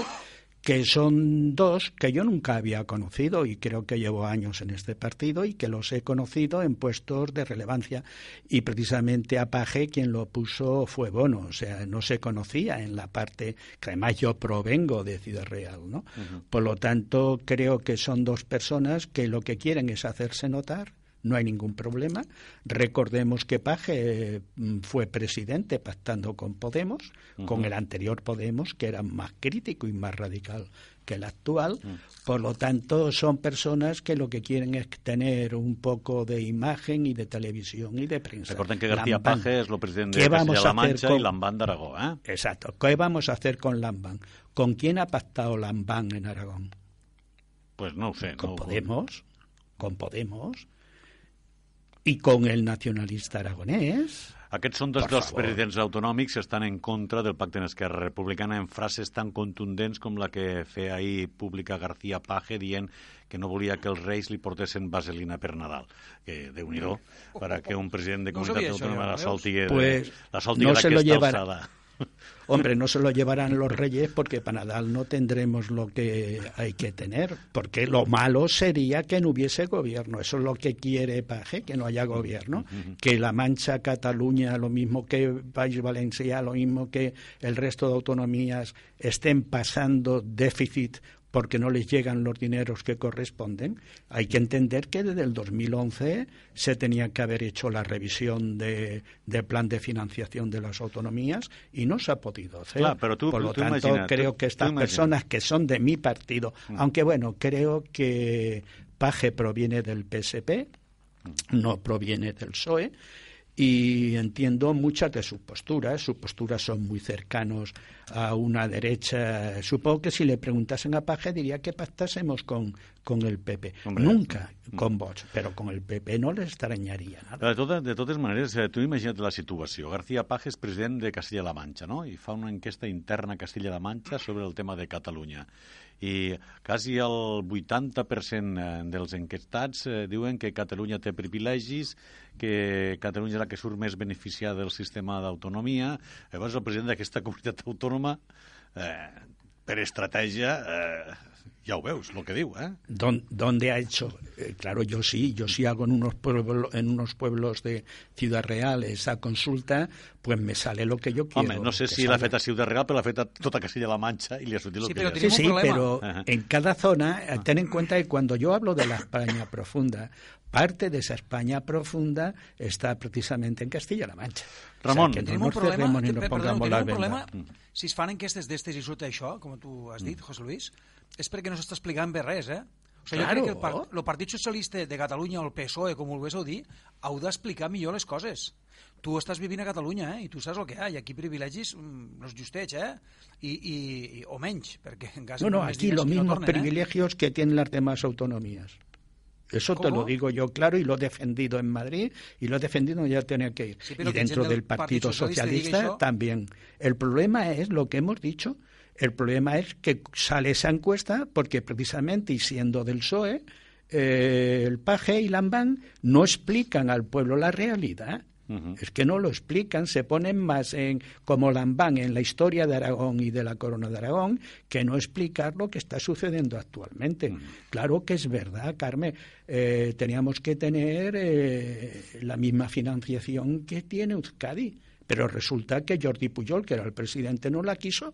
que son dos que yo nunca había conocido y creo que llevo años en este partido y que los he conocido en puestos de relevancia y precisamente a Paje quien lo puso fue Bono, o sea, no se conocía en la parte que además yo provengo de Ciudad Real, ¿no? Uh -huh. Por lo tanto, creo que son dos personas que lo que quieren es hacerse notar no hay ningún problema. Recordemos que Paje mm, fue presidente pactando con Podemos, con el anterior Podemos, que era más crítico y más radical que el actual. Por lo tanto, son personas que lo que quieren es tener un poco de imagen y de televisión y de prensa. Recuerden que García Lambán. Paje es lo presidente ¿Qué de vamos Castilla-La a hacer Mancha con- y Lambán de Aragó, ¿eh? Exacto. ¿Qué vamos a hacer con Lambán? ¿Con quién ha pactado Lambán en Aragón? Pues no sé. Con no, Podemos. Con Podemos. Y con el nacionalista aragonés. Aquests són dos Per dels favor. presidents autonòmics que estan en contra del pacte en Esquerra Republicana en frases tan contundents com la que feia ahir pública García Paje dient que no volia que els reis li portessin vaselina per Nadal. Que, déu nhi para que un president de No comunitat autònoma ja, la de, Pues, la salti no se lo d'aquesta alçada. Hombre, no se lo llevarán los reyes porque para Nadal no tendremos lo que hay que tener. Porque lo malo sería que no hubiese gobierno. Eso es lo que quiere Paje, que no haya gobierno. Que la Mancha, Cataluña, lo mismo que País Valencia, lo mismo que el resto de autonomías estén pasando déficit porque no les llegan los dineros que corresponden. Hay que entender que desde el 2011 se tenía que haber hecho la revisión de, del plan de financiación de las autonomías y no se ha podido hacer. Claro, pero tú- Por lo tú tanto, imagina, creo tú- que estas personas que son de mi partido, aunque bueno, creo que Paje proviene del PSP, no proviene del PSOE, y entiendo muchas de sus posturas. Sus posturas son muy cercanos a una derecha. Supongo que si le preguntasen a Paje diría que pactásemos con, con el PP. Hombre. Nunca con Vox, pero con el PP no les extrañaría nada. De, totes, de totes maneres, eh, tu imagina't la situació. García Paje és president de Castilla-La Manxa, no? I fa una enquesta interna a Castilla-La Manxa sobre el tema de Catalunya. I quasi el 80% dels enquestats eh, diuen que Catalunya té privilegis, que Catalunya és la que surt més beneficiada del sistema d'autonomia. Llavors, el president d'aquesta comunitat autònoma, eh, per estratègia, eh, ja ho veus, el que diu, eh? Don- ¿Dónde ha hecho? Eh, claro, yo sí, yo sí hago en unos, pueblos, en unos pueblos de Ciudad Real esa consulta, pues me sale lo que yo quiero. Home, no sé que si l'ha salga. fet a Ciutat Real, però l'ha fet a tota Castilla-La Mancha i li ha sortit el Sí, que li ha Sí, sí, pero Ajá. en cada zona, eh, ten en cuenta que cuando yo hablo de la España profunda, parte de esa España profunda está precisamente en Castilla-La Mancha. Ramon, o sea, que Tenim no un problema, que, perdó, tenim un problema, si es fan enquestes d'estes i surt això, com tu has dit, José Luis, és perquè no s'està explicant bé res, eh? O sigui, Claro. jo crec que el, par el Partit Socialista de Catalunya o el PSOE, com ho dir, heu d'explicar millor les coses. Tu estàs vivint a Catalunya, eh? I tu saps el que hi ha. I aquí privilegis, mm, els justets, eh? I, i, i, o menys, perquè en cas No, no, aquí los que no eh? privilegios que tienen las demás autonomías. Eso te ¿Cómo? lo digo yo claro y lo he defendido en Madrid y lo he defendido ya tenía que ir. Sí, y dentro del Partido Partido Socialista Socialista también. El problema es lo que hemos dicho. El problema es que sale esa encuesta porque precisamente y siendo del PSOE, eh, el Paje y Lambán no explican al pueblo la realidad. Es que no lo explican, se ponen más en como Lambán en la historia de Aragón y de la corona de Aragón que no explicar lo que está sucediendo actualmente. Claro que es verdad, Carmen, eh, teníamos que tener eh, la misma financiación que tiene Euskadi, pero resulta que Jordi Pujol, que era el presidente, no la quiso.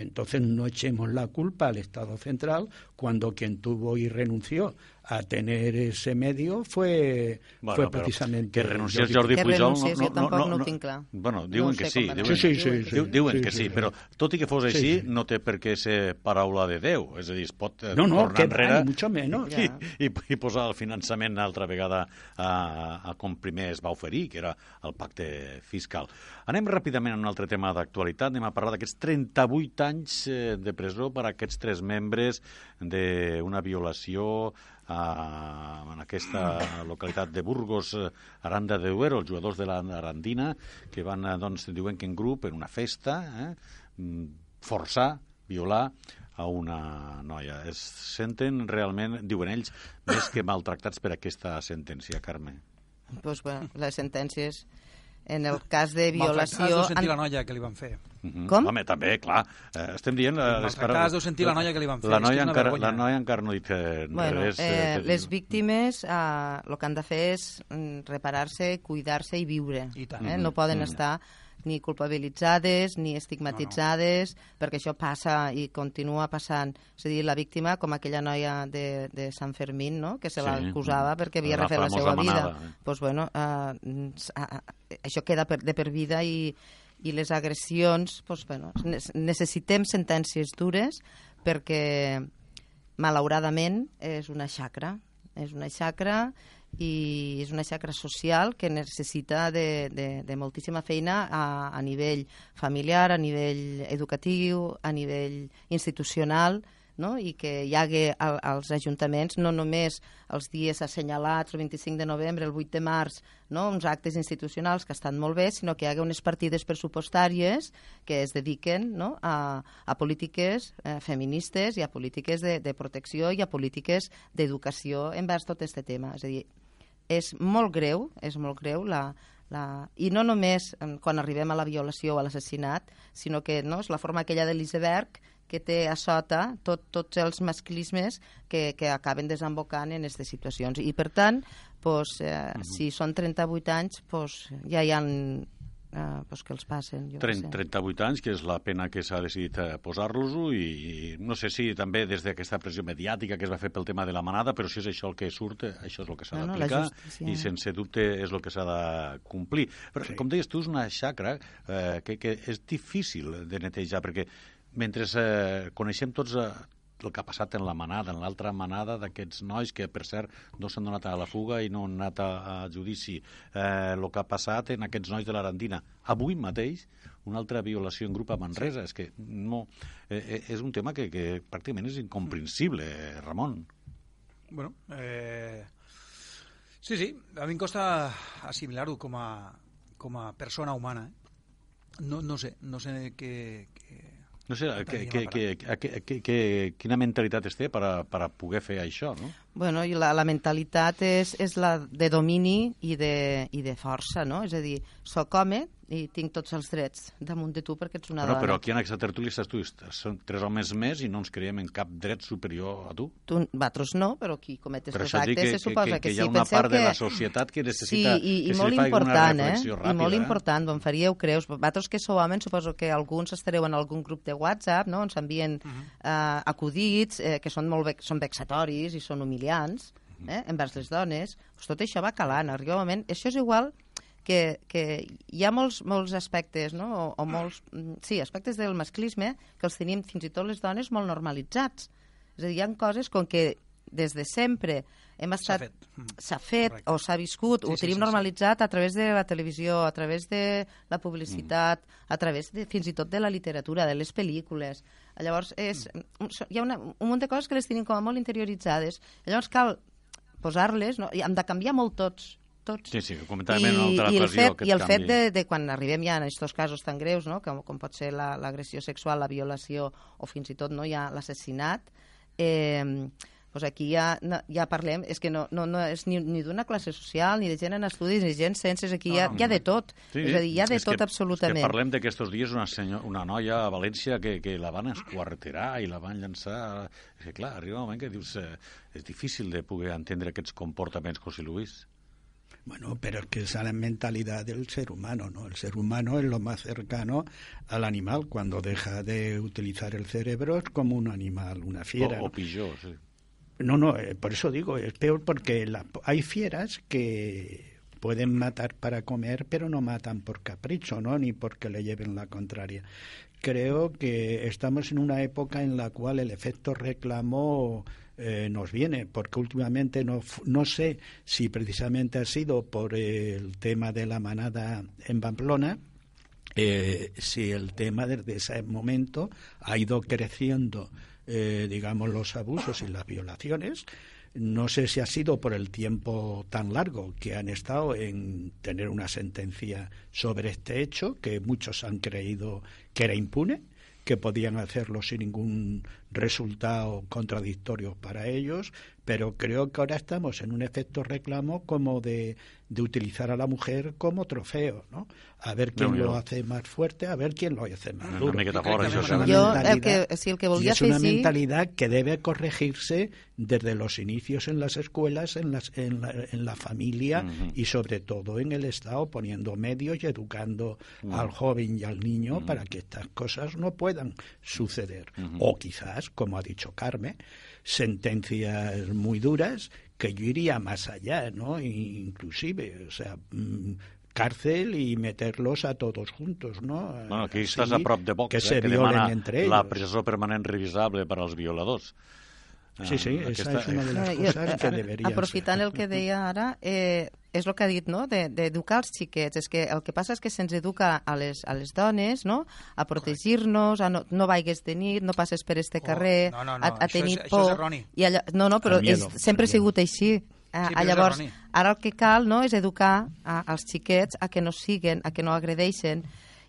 Entonces no echemos la culpa al Estado central cuando quien tuvo y renunció a tener ese medio fue, Bueno, fue precisamente que renunciés Jordi Que Pujol... renuncies, jo tampoc no ho tinc clar. Bueno, No diuen ho que sí. Diuen, Sí, sí, sí, sí. diuen Sí, que sí, sí, però tot i que fos Sí, així, sí. no té per què ser paraula de Déu. És a dir, es pot eh, No, no, tornar que enrere va, ni mucho menos. i, Ja. i, i posar el finançament altra vegada a, a com primer es va oferir, que era el pacte fiscal. Anem ràpidament a un altre tema d'actualitat. Anem a parlar d'aquests 38 anys eh, de presó per a aquests tres membres d'una violació en aquesta localitat de Burgos, eh, Aranda de Duero, els jugadors de l'Arandina, que van, eh, doncs, diuen que en grup, en una festa, eh, mm, forçar, violar a una noia. Es senten realment, diuen ells, més que maltractats per aquesta sentència, Carme. Pues, bueno, les sentències, en el cas de violació... deu sentir la noia que li van fer. Mhm. Com? Home, també, clar. Eh, estem dient... Eh, les Maltractades deu sentir la noia que li van fer. La noia, encara, la noia encara no ha dit eh, Bueno, res. eh, que les víctimes eh, el que han de fer és mm, reparar-se, cuidar-se i viure. I tant. Eh? No poden Mm. estar ni culpabilitzades ni estigmatitzades, no, no. perquè això passa i continua passant. És a dir, la víctima, com aquella noia de, de Sant Fermín, no? que se sí. l'acusava perquè havia refet la seva vida. Doncs, eh? pues, bueno, uh, això queda per, de per vida i, i les agressions, pues, bueno, necessitem sentències dures perquè, malauradament, és una xacra. És una xacra i és una xacra social que necessita de, de, de moltíssima feina a, a nivell familiar, a nivell educatiu, a nivell institucional, no? i que hi hagi als ajuntaments no només els dies assenyalats, el 25 de novembre, el 8 de març, no? uns actes institucionals que estan molt bé, sinó que hi hagi unes partides pressupostàries que es dediquen no? a, a polítiques eh, feministes i a polítiques de, de protecció i a polítiques d'educació envers tot aquest tema. És a dir, és molt greu, és molt greu la, la... i no només quan arribem a la violació o a l'assassinat, sinó que no, és la forma aquella de l'iceberg que té a sota tot, tots els masclismes que, que acaben desembocant en aquestes situacions. I, per tant, pues, eh, uh -huh. si són 38 anys, pues, ja hi ha eh, pues que els passen. Jo 30, 38 anys, que és la pena que s'ha decidit eh, posar-los-ho, i, i no sé si també des d'aquesta pressió mediàtica que es va fer pel tema de la manada, però si és això el que surt, eh, això és el que s'ha no, d'aplicar, no, i sense dubte és el que s'ha de complir. Però, sí. com deies tu, és una xacra eh, que, que és difícil de netejar, perquè mentre eh, coneixem tots eh, el que ha passat en la manada, en l'altra manada d'aquests nois que, per cert, no s'han donat a la fuga i no han anat a, a judici. Eh, el que ha passat en aquests nois de l'Arandina. Avui mateix, una altra violació en grup a Manresa. És que no... Eh, eh, és un tema que, que pràcticament és incomprensible, Ramon. Bueno, eh... sí, sí, a mi em costa assimilar-ho com, a, com a persona humana. Eh? No, no sé, no sé què, què, no sé, que, que, que, que, que, que, quina mentalitat es té per a, per a poder fer això, no? Bueno, i la, la mentalitat és, és la de domini i de, i de força, no? És a dir, soc home, i tinc tots els drets damunt de tu perquè ets una però, dona. Però aquí en aquesta tertúlia estàs tu, són tres homes més i no ens creiem en cap dret superior a tu. Tu, vosaltres no, però qui comet aquests actes que, se suposa que, que, que, que hi ha una part que... de la societat que necessita sí, i, i que molt se li important, una eh? ràpida. I molt eh? important, on faríeu creus. Vosaltres que sou homes, suposo que alguns estareu en algun grup de WhatsApp, no?, on s'envien uh -huh. eh, acudits eh, que són molt són vexatoris i són humiliants, eh, envers les dones. Pues tot això va calant. Arriba un moment... Això és igual que, que hi ha molts, molts aspectes, no? o, o molts, mm, sí, aspectes del masclisme que els tenim fins i tot les dones molt normalitzats. És a dir, hi ha coses com que des de sempre hem estat... S'ha fet, fet o s'ha viscut, sí, ho tenim sí, sí, normalitzat sí. a través de la televisió, a través de la publicitat, mm. a través de, fins i tot de la literatura, de les pel·lícules. Llavors, és, mm. hi ha una, un munt de coses que les tenim com a molt interioritzades. Llavors cal posar-les, no? i hem de canviar molt tots tots. Sí, sí, que comentàvem I, en una altra i el fet, I el fet de, de quan arribem ja en aquests casos tan greus, no? com, com pot ser l'agressió la, sexual, la violació o fins i tot no, ja l'assassinat, eh, pues aquí ja, no, ja parlem, és que no, no, no és ni, ni d'una classe social, ni de gent en estudis, ni gent ciències, aquí hi ha, hi ha de tot. Sí, és a dir, hi ha de tot que, absolutament. És que parlem d'aquests dies una, senyor, una noia a València que, que la van esquarterar i la van llançar... És que, clar, arriba un moment que dius... Eh, és difícil de poder entendre aquests comportaments, José Luis. Bueno, pero es que esa es la mentalidad del ser humano, ¿no? El ser humano es lo más cercano al animal. Cuando deja de utilizar el cerebro es como un animal, una fiera. O, o pilló, sí. No, no, eh, por eso digo, es peor porque la, hay fieras que pueden matar para comer, pero no matan por capricho, ¿no? Ni porque le lleven la contraria. Creo que estamos en una época en la cual el efecto reclamo eh, nos viene, porque últimamente no, no sé si precisamente ha sido por el tema de la manada en Pamplona, eh, si el tema desde ese momento ha ido creciendo, eh, digamos, los abusos y las violaciones. No sé si ha sido por el tiempo tan largo que han estado en tener una sentencia sobre este hecho, que muchos han creído que era impune, que podían hacerlo sin ningún resultado contradictorio para ellos, pero creo que ahora estamos en un efecto reclamo como de, de utilizar a la mujer como trofeo, ¿no? A ver quién lo hace más fuerte, a ver quién lo hace más duro. una sí. Jo, el mentalidad- que, sí, el que y es una mentalidad que debe corregirse desde los inicios en las escuelas, en, las, en, la, en la familia y sobre todo en el Estado, poniendo medios y educando Mm. al joven y al niño para que estas cosas no puedan suceder. O quizás, como ha dicho Carmen, sentencias muy duras que yo iría más allá, ¿no? Inclusive, o sea, mm, cárcel y meterlos a todos juntos, ¿no? Bueno, aquí Así estàs a prop de Vox, que eh, se que demana entre la presó permanent revisable per als violadors. Sí, sí, Ah, esa es una de las No, cosas jo, que eh, deberían Aprofitant ser. el que deia ara, eh, és el que ha dit, no?, de- d'educar els xiquets. És que el que passa és que se'ns educa a les, a les dones, no?, a protegir-nos, a no, no vaigues de nit, no passes per este Oh, carrer, no, no, no, a, a això tenir és- això por. és erroni. I allò, no, no, però miedo, és, sempre ha sigut així. Ah, Sí, ah, és llavors, erroni. ara el que cal no, és educar a, als xiquets a que no siguen, a que no agredeixen,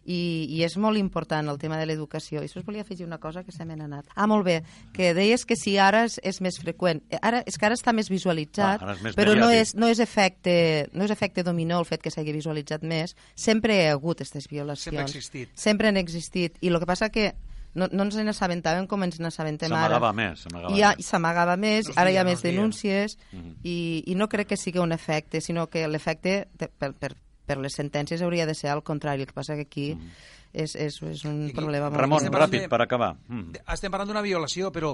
i, i és molt important el tema de l'educació. I això us volia afegir una cosa que se m'ha anat. Ah, molt bé, que deies que si ara és, és més freqüent. Eh, Ara, és que ara està més visualitzat, Ah, més però no mediàtic. és, no, és efecte, no és efecte dominó el fet que s'hagi visualitzat més. Sempre hi ha hagut aquestes violacions. Sempre ha existit. Sempre han existit. I el que passa que no, no ens n'assabentàvem com ens n'assabentem ara. S'amagava més, s'amagava més. més, No ara hi ha no més denúncies Mhm. i, i no crec que sigui un efecte, sinó que l'efecte per, per, per les sentències hauria de ser al contrari. El que passa que aquí és, és, és un aquí- problema molt. Ramon, parlant ràpid, de- per acabar. Mm. Estem parlant d'una violació, però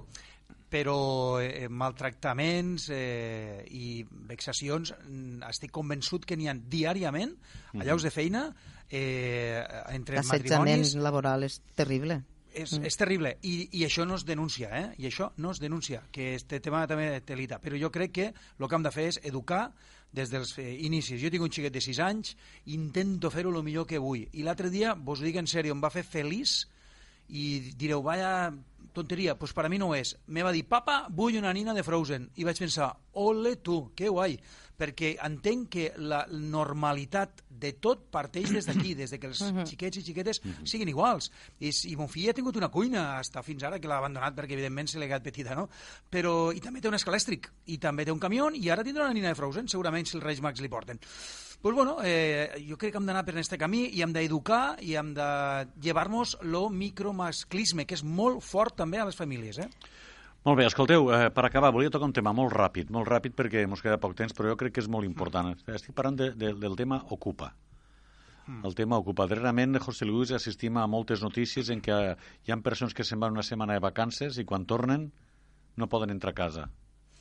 però eh, maltractaments eh, i vexacions mm, estic convençut que n'hi ha diàriament a llocs de feina eh, entre L'assetjament matrimonis laboral és terrible. és, és terrible I, i això no es denuncia eh? i això no es denuncia que este tema també té lita però jo crec que el que hem de fer és educar des dels eh, inicis. Jo tinc un xiquet de 6 anys, intento fer-ho el millor que vull. I l'altre dia, vos ho dic en sèrio, em va fer feliç i direu, vaya tonteria, pues per a mi no ho és. Me va dir, papa, vull una nina de Frozen. I vaig pensar, ole tu, que guai, perquè entenc que la normalitat de tot parteix des d'aquí, des de que els xiquets i xiquetes siguin iguals. I, I mon fill ha tingut una cuina hasta fins ara, que l'ha abandonat perquè evidentment se l'ha quedat petita, no? Però, i també té un escalèstric, i també té un camió, i ara tindrà una nina de Frozen, segurament si els Reis Mags li porten. Pues bueno, eh, jo crec que hem d'anar per aquest camí i hem d'educar i hem de llevar-nos lo micromasclisme, que és molt fort també a les famílies, eh? Molt bé, escolteu, eh, per acabar, volia tocar un tema molt ràpid, molt ràpid perquè ens queda poc temps, però jo crec que és molt important. Estic parlant de, de, del tema Ocupa. El tema Ocupa. Darrerament, José Luis, assistim a moltes notícies en què hi ha persones que se'n van una setmana de vacances i quan tornen no poden entrar a casa.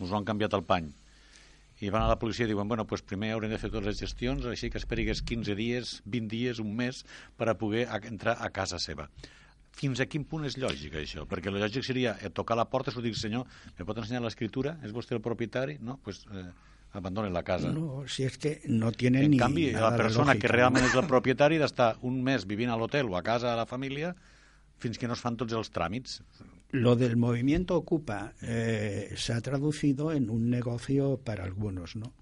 Us ho han canviat el pany. I van a la policia i diuen, bueno, pues primer haurem de fer totes les gestions, així que esperigues 15 dies, 20 dies, un mes, per a poder entrar a casa seva. Fins a quin punt és lògic, això? Perquè el lògic seria eh, tocar la porta i dir, senyor, me pot ensenyar l'escriptura? És vostè el propietari? No, pues eh, abandone la casa. No, si es que no tiene en ni canvi, nada la persona que realment és el propietari d'estar un mes vivint a l'hotel o a casa de la família fins que no es fan tots els tràmits. Lo del movimiento Ocupa eh, se ha traducido en un negocio para algunos, ¿no?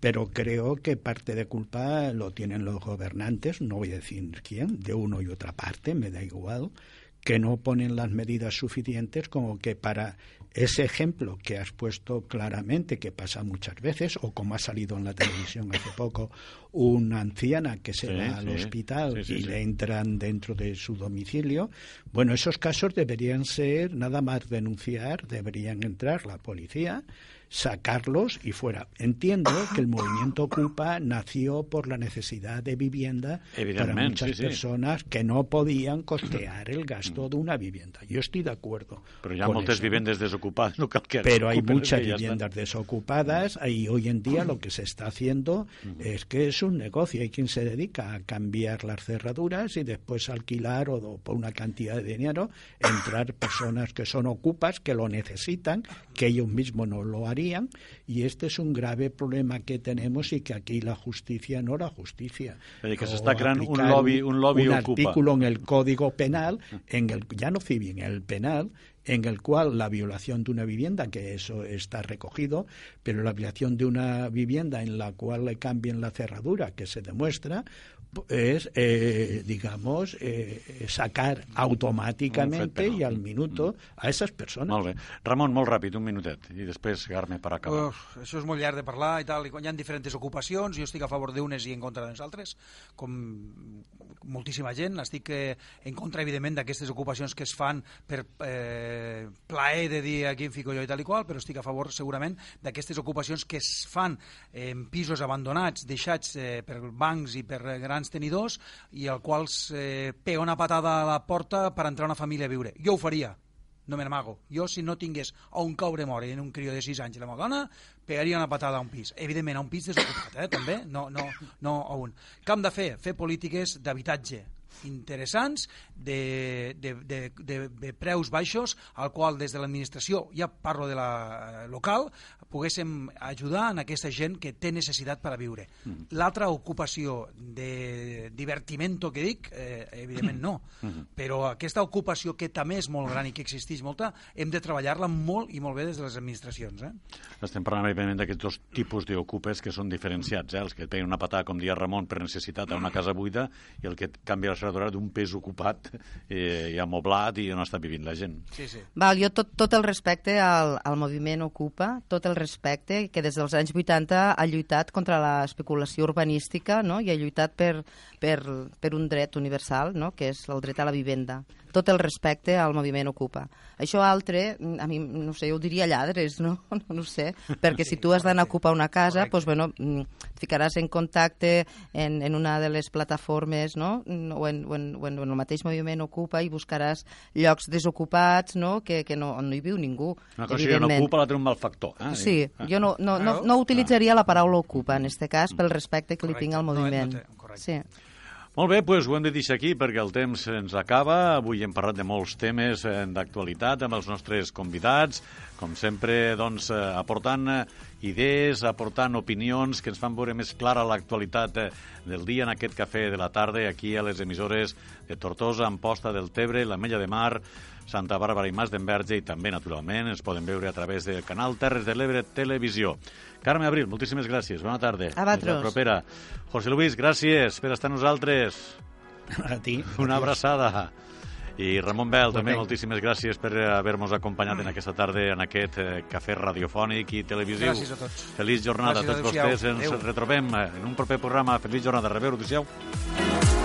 Pero creo que parte de culpa lo tienen los gobernantes, no voy a decir quién, de uno y otra parte, me da igual, que no ponen las medidas suficientes como que para ese ejemplo que has puesto claramente, que pasa muchas veces, o como ha salido en la televisión hace poco, una anciana que se Sí, va al sí. hospital Sí, y le entran dentro de su domicilio, bueno, esos casos deberían ser nada más denunciar, deberían entrar la policía, sacarlos y fuera. Entiendo que el movimiento Ocupa nació por la necesidad de vivienda para muchas sí, sí. personas que no podían costear el gasto de una vivienda. Yo estoy de acuerdo. Con moltes eso. vivendes desocupades, no Pero hay muchas viviendas desocupadas y hoy en día lo que se está haciendo es que es un negocio. Hay quien se dedica a cambiar las cerraduras y después alquilar o por una cantidad de dinero entrar personas que son ocupas, que lo necesitan, que ellos mismos no lo harían. Y este es un grave problema que tenemos y que aquí la justicia no la justicia. Dir, que O s'està creant un lobby, un lobby un ocupa. artículo en el Código Penal, en el ya no civil, en el penal, en el cual la violación de una vivienda, que eso está recogido, pero la violación de una vivienda en la cual le cambien la cerradura, que se demuestra, es, eh, digamos, eh, sacar automáticamente i al minuto a esas persones. Molt bé. Ramon, molt ràpid, un minutet, i després Carme per acabar. Uf, això és molt llarg de parlar i tal, i quan hi ha diferents ocupacions, jo estic a favor d'unes i en contra de les altres, com moltíssima gent, estic eh, en contra, evidentment, d'aquestes ocupacions que es fan per eh, plaer de dir aquí em fico jo i tal i qual, però estic a favor, segurament, d'aquestes ocupacions que es fan en pisos abandonats, deixats eh, per bancs i per grans tenidors i el qual eh, pega una patada a la porta per entrar una família a viure. Jo ho faria, no me n'amago. Jo, si no tingués a un caure mort en un crió de 6 anys i la meva dona, pegaria una patada a un pis. Evidentment, a un pis desocupat, eh, també, no, no, no a un. Hem de fer? Fer polítiques d'habitatge interessants de, de, de, de, de preus baixos al qual des de l'administració, ja parlo de la local, poguéssim ajudar en aquesta gent que té necessitat per a viure. Mm. L'altra ocupació de divertimento que dic, eh, evidentment no, mm. però aquesta ocupació que també és molt gran i que existeix molta, hem de treballar-la molt i molt bé des de les administracions. Eh? Estem parlant, evidentment, d'aquests dos tipus d'ocupes que són diferenciats, eh? els que peguen una patada, com dia Ramon, per necessitat a una casa buida i el que canvia la seva d'un pis ocupat eh, i amoblat i on està vivint la gent. Sí, sí. Val, jo tot, tot el respecte al, al moviment Ocupa, tot el respecte, que des dels anys 80 ha lluitat contra l'especulació urbanística no? i ha lluitat per, per, per un dret universal, no? que és el dret a la vivenda. Tot el respecte al moviment Ocupa. Això altre, a mi, no sé, jo ho diria lladres, no? No, no sé, perquè si tu has d'anar a ocupar una casa, doncs, bueno, mm, et ficaràs en contacte en, en una de les plataformes, no? O en, o, en, o en el mateix moviment Ocupa i buscaràs llocs desocupats, no? Que, que no, on no hi viu ningú, Una cosa que no ocupa, l'altra un malfactor. Eh? Sí, jo no, no, no, no utilitzaria la paraula ocupa, en aquest cas, pel respecte que li tinc al moviment. No, no té, sí. Molt bé, doncs ho hem de deixar aquí perquè el temps ens acaba. Avui hem parlat de molts temes eh, d'actualitat amb els nostres convidats, com sempre, doncs, eh, aportant eh, idees, aportant opinions que ens fan veure més clara l'actualitat del dia en aquest cafè de la tarda aquí a les emissores de Tortosa, Amposta del Tebre, la Mella de Mar, Santa Bàrbara i Mas d'Enverge i també, naturalment, ens poden veure a través del canal Terres de l'Ebre Televisió. Carme Abril, moltíssimes gràcies. Bona tarda. A vosaltres. La propera. José Luis, gràcies per estar amb nosaltres. A ti. Una abraçada. I Ramon Bel, també moltíssimes gràcies per haver-nos acompanyat en aquesta tarda en aquest eh, cafè radiofònic i televisiu. Gràcies a tots. Feliç jornada Gràcies, a tots vostès. Ens Adéu. retrobem en un proper programa. Feliç jornada. Rebeu, adéu-siau.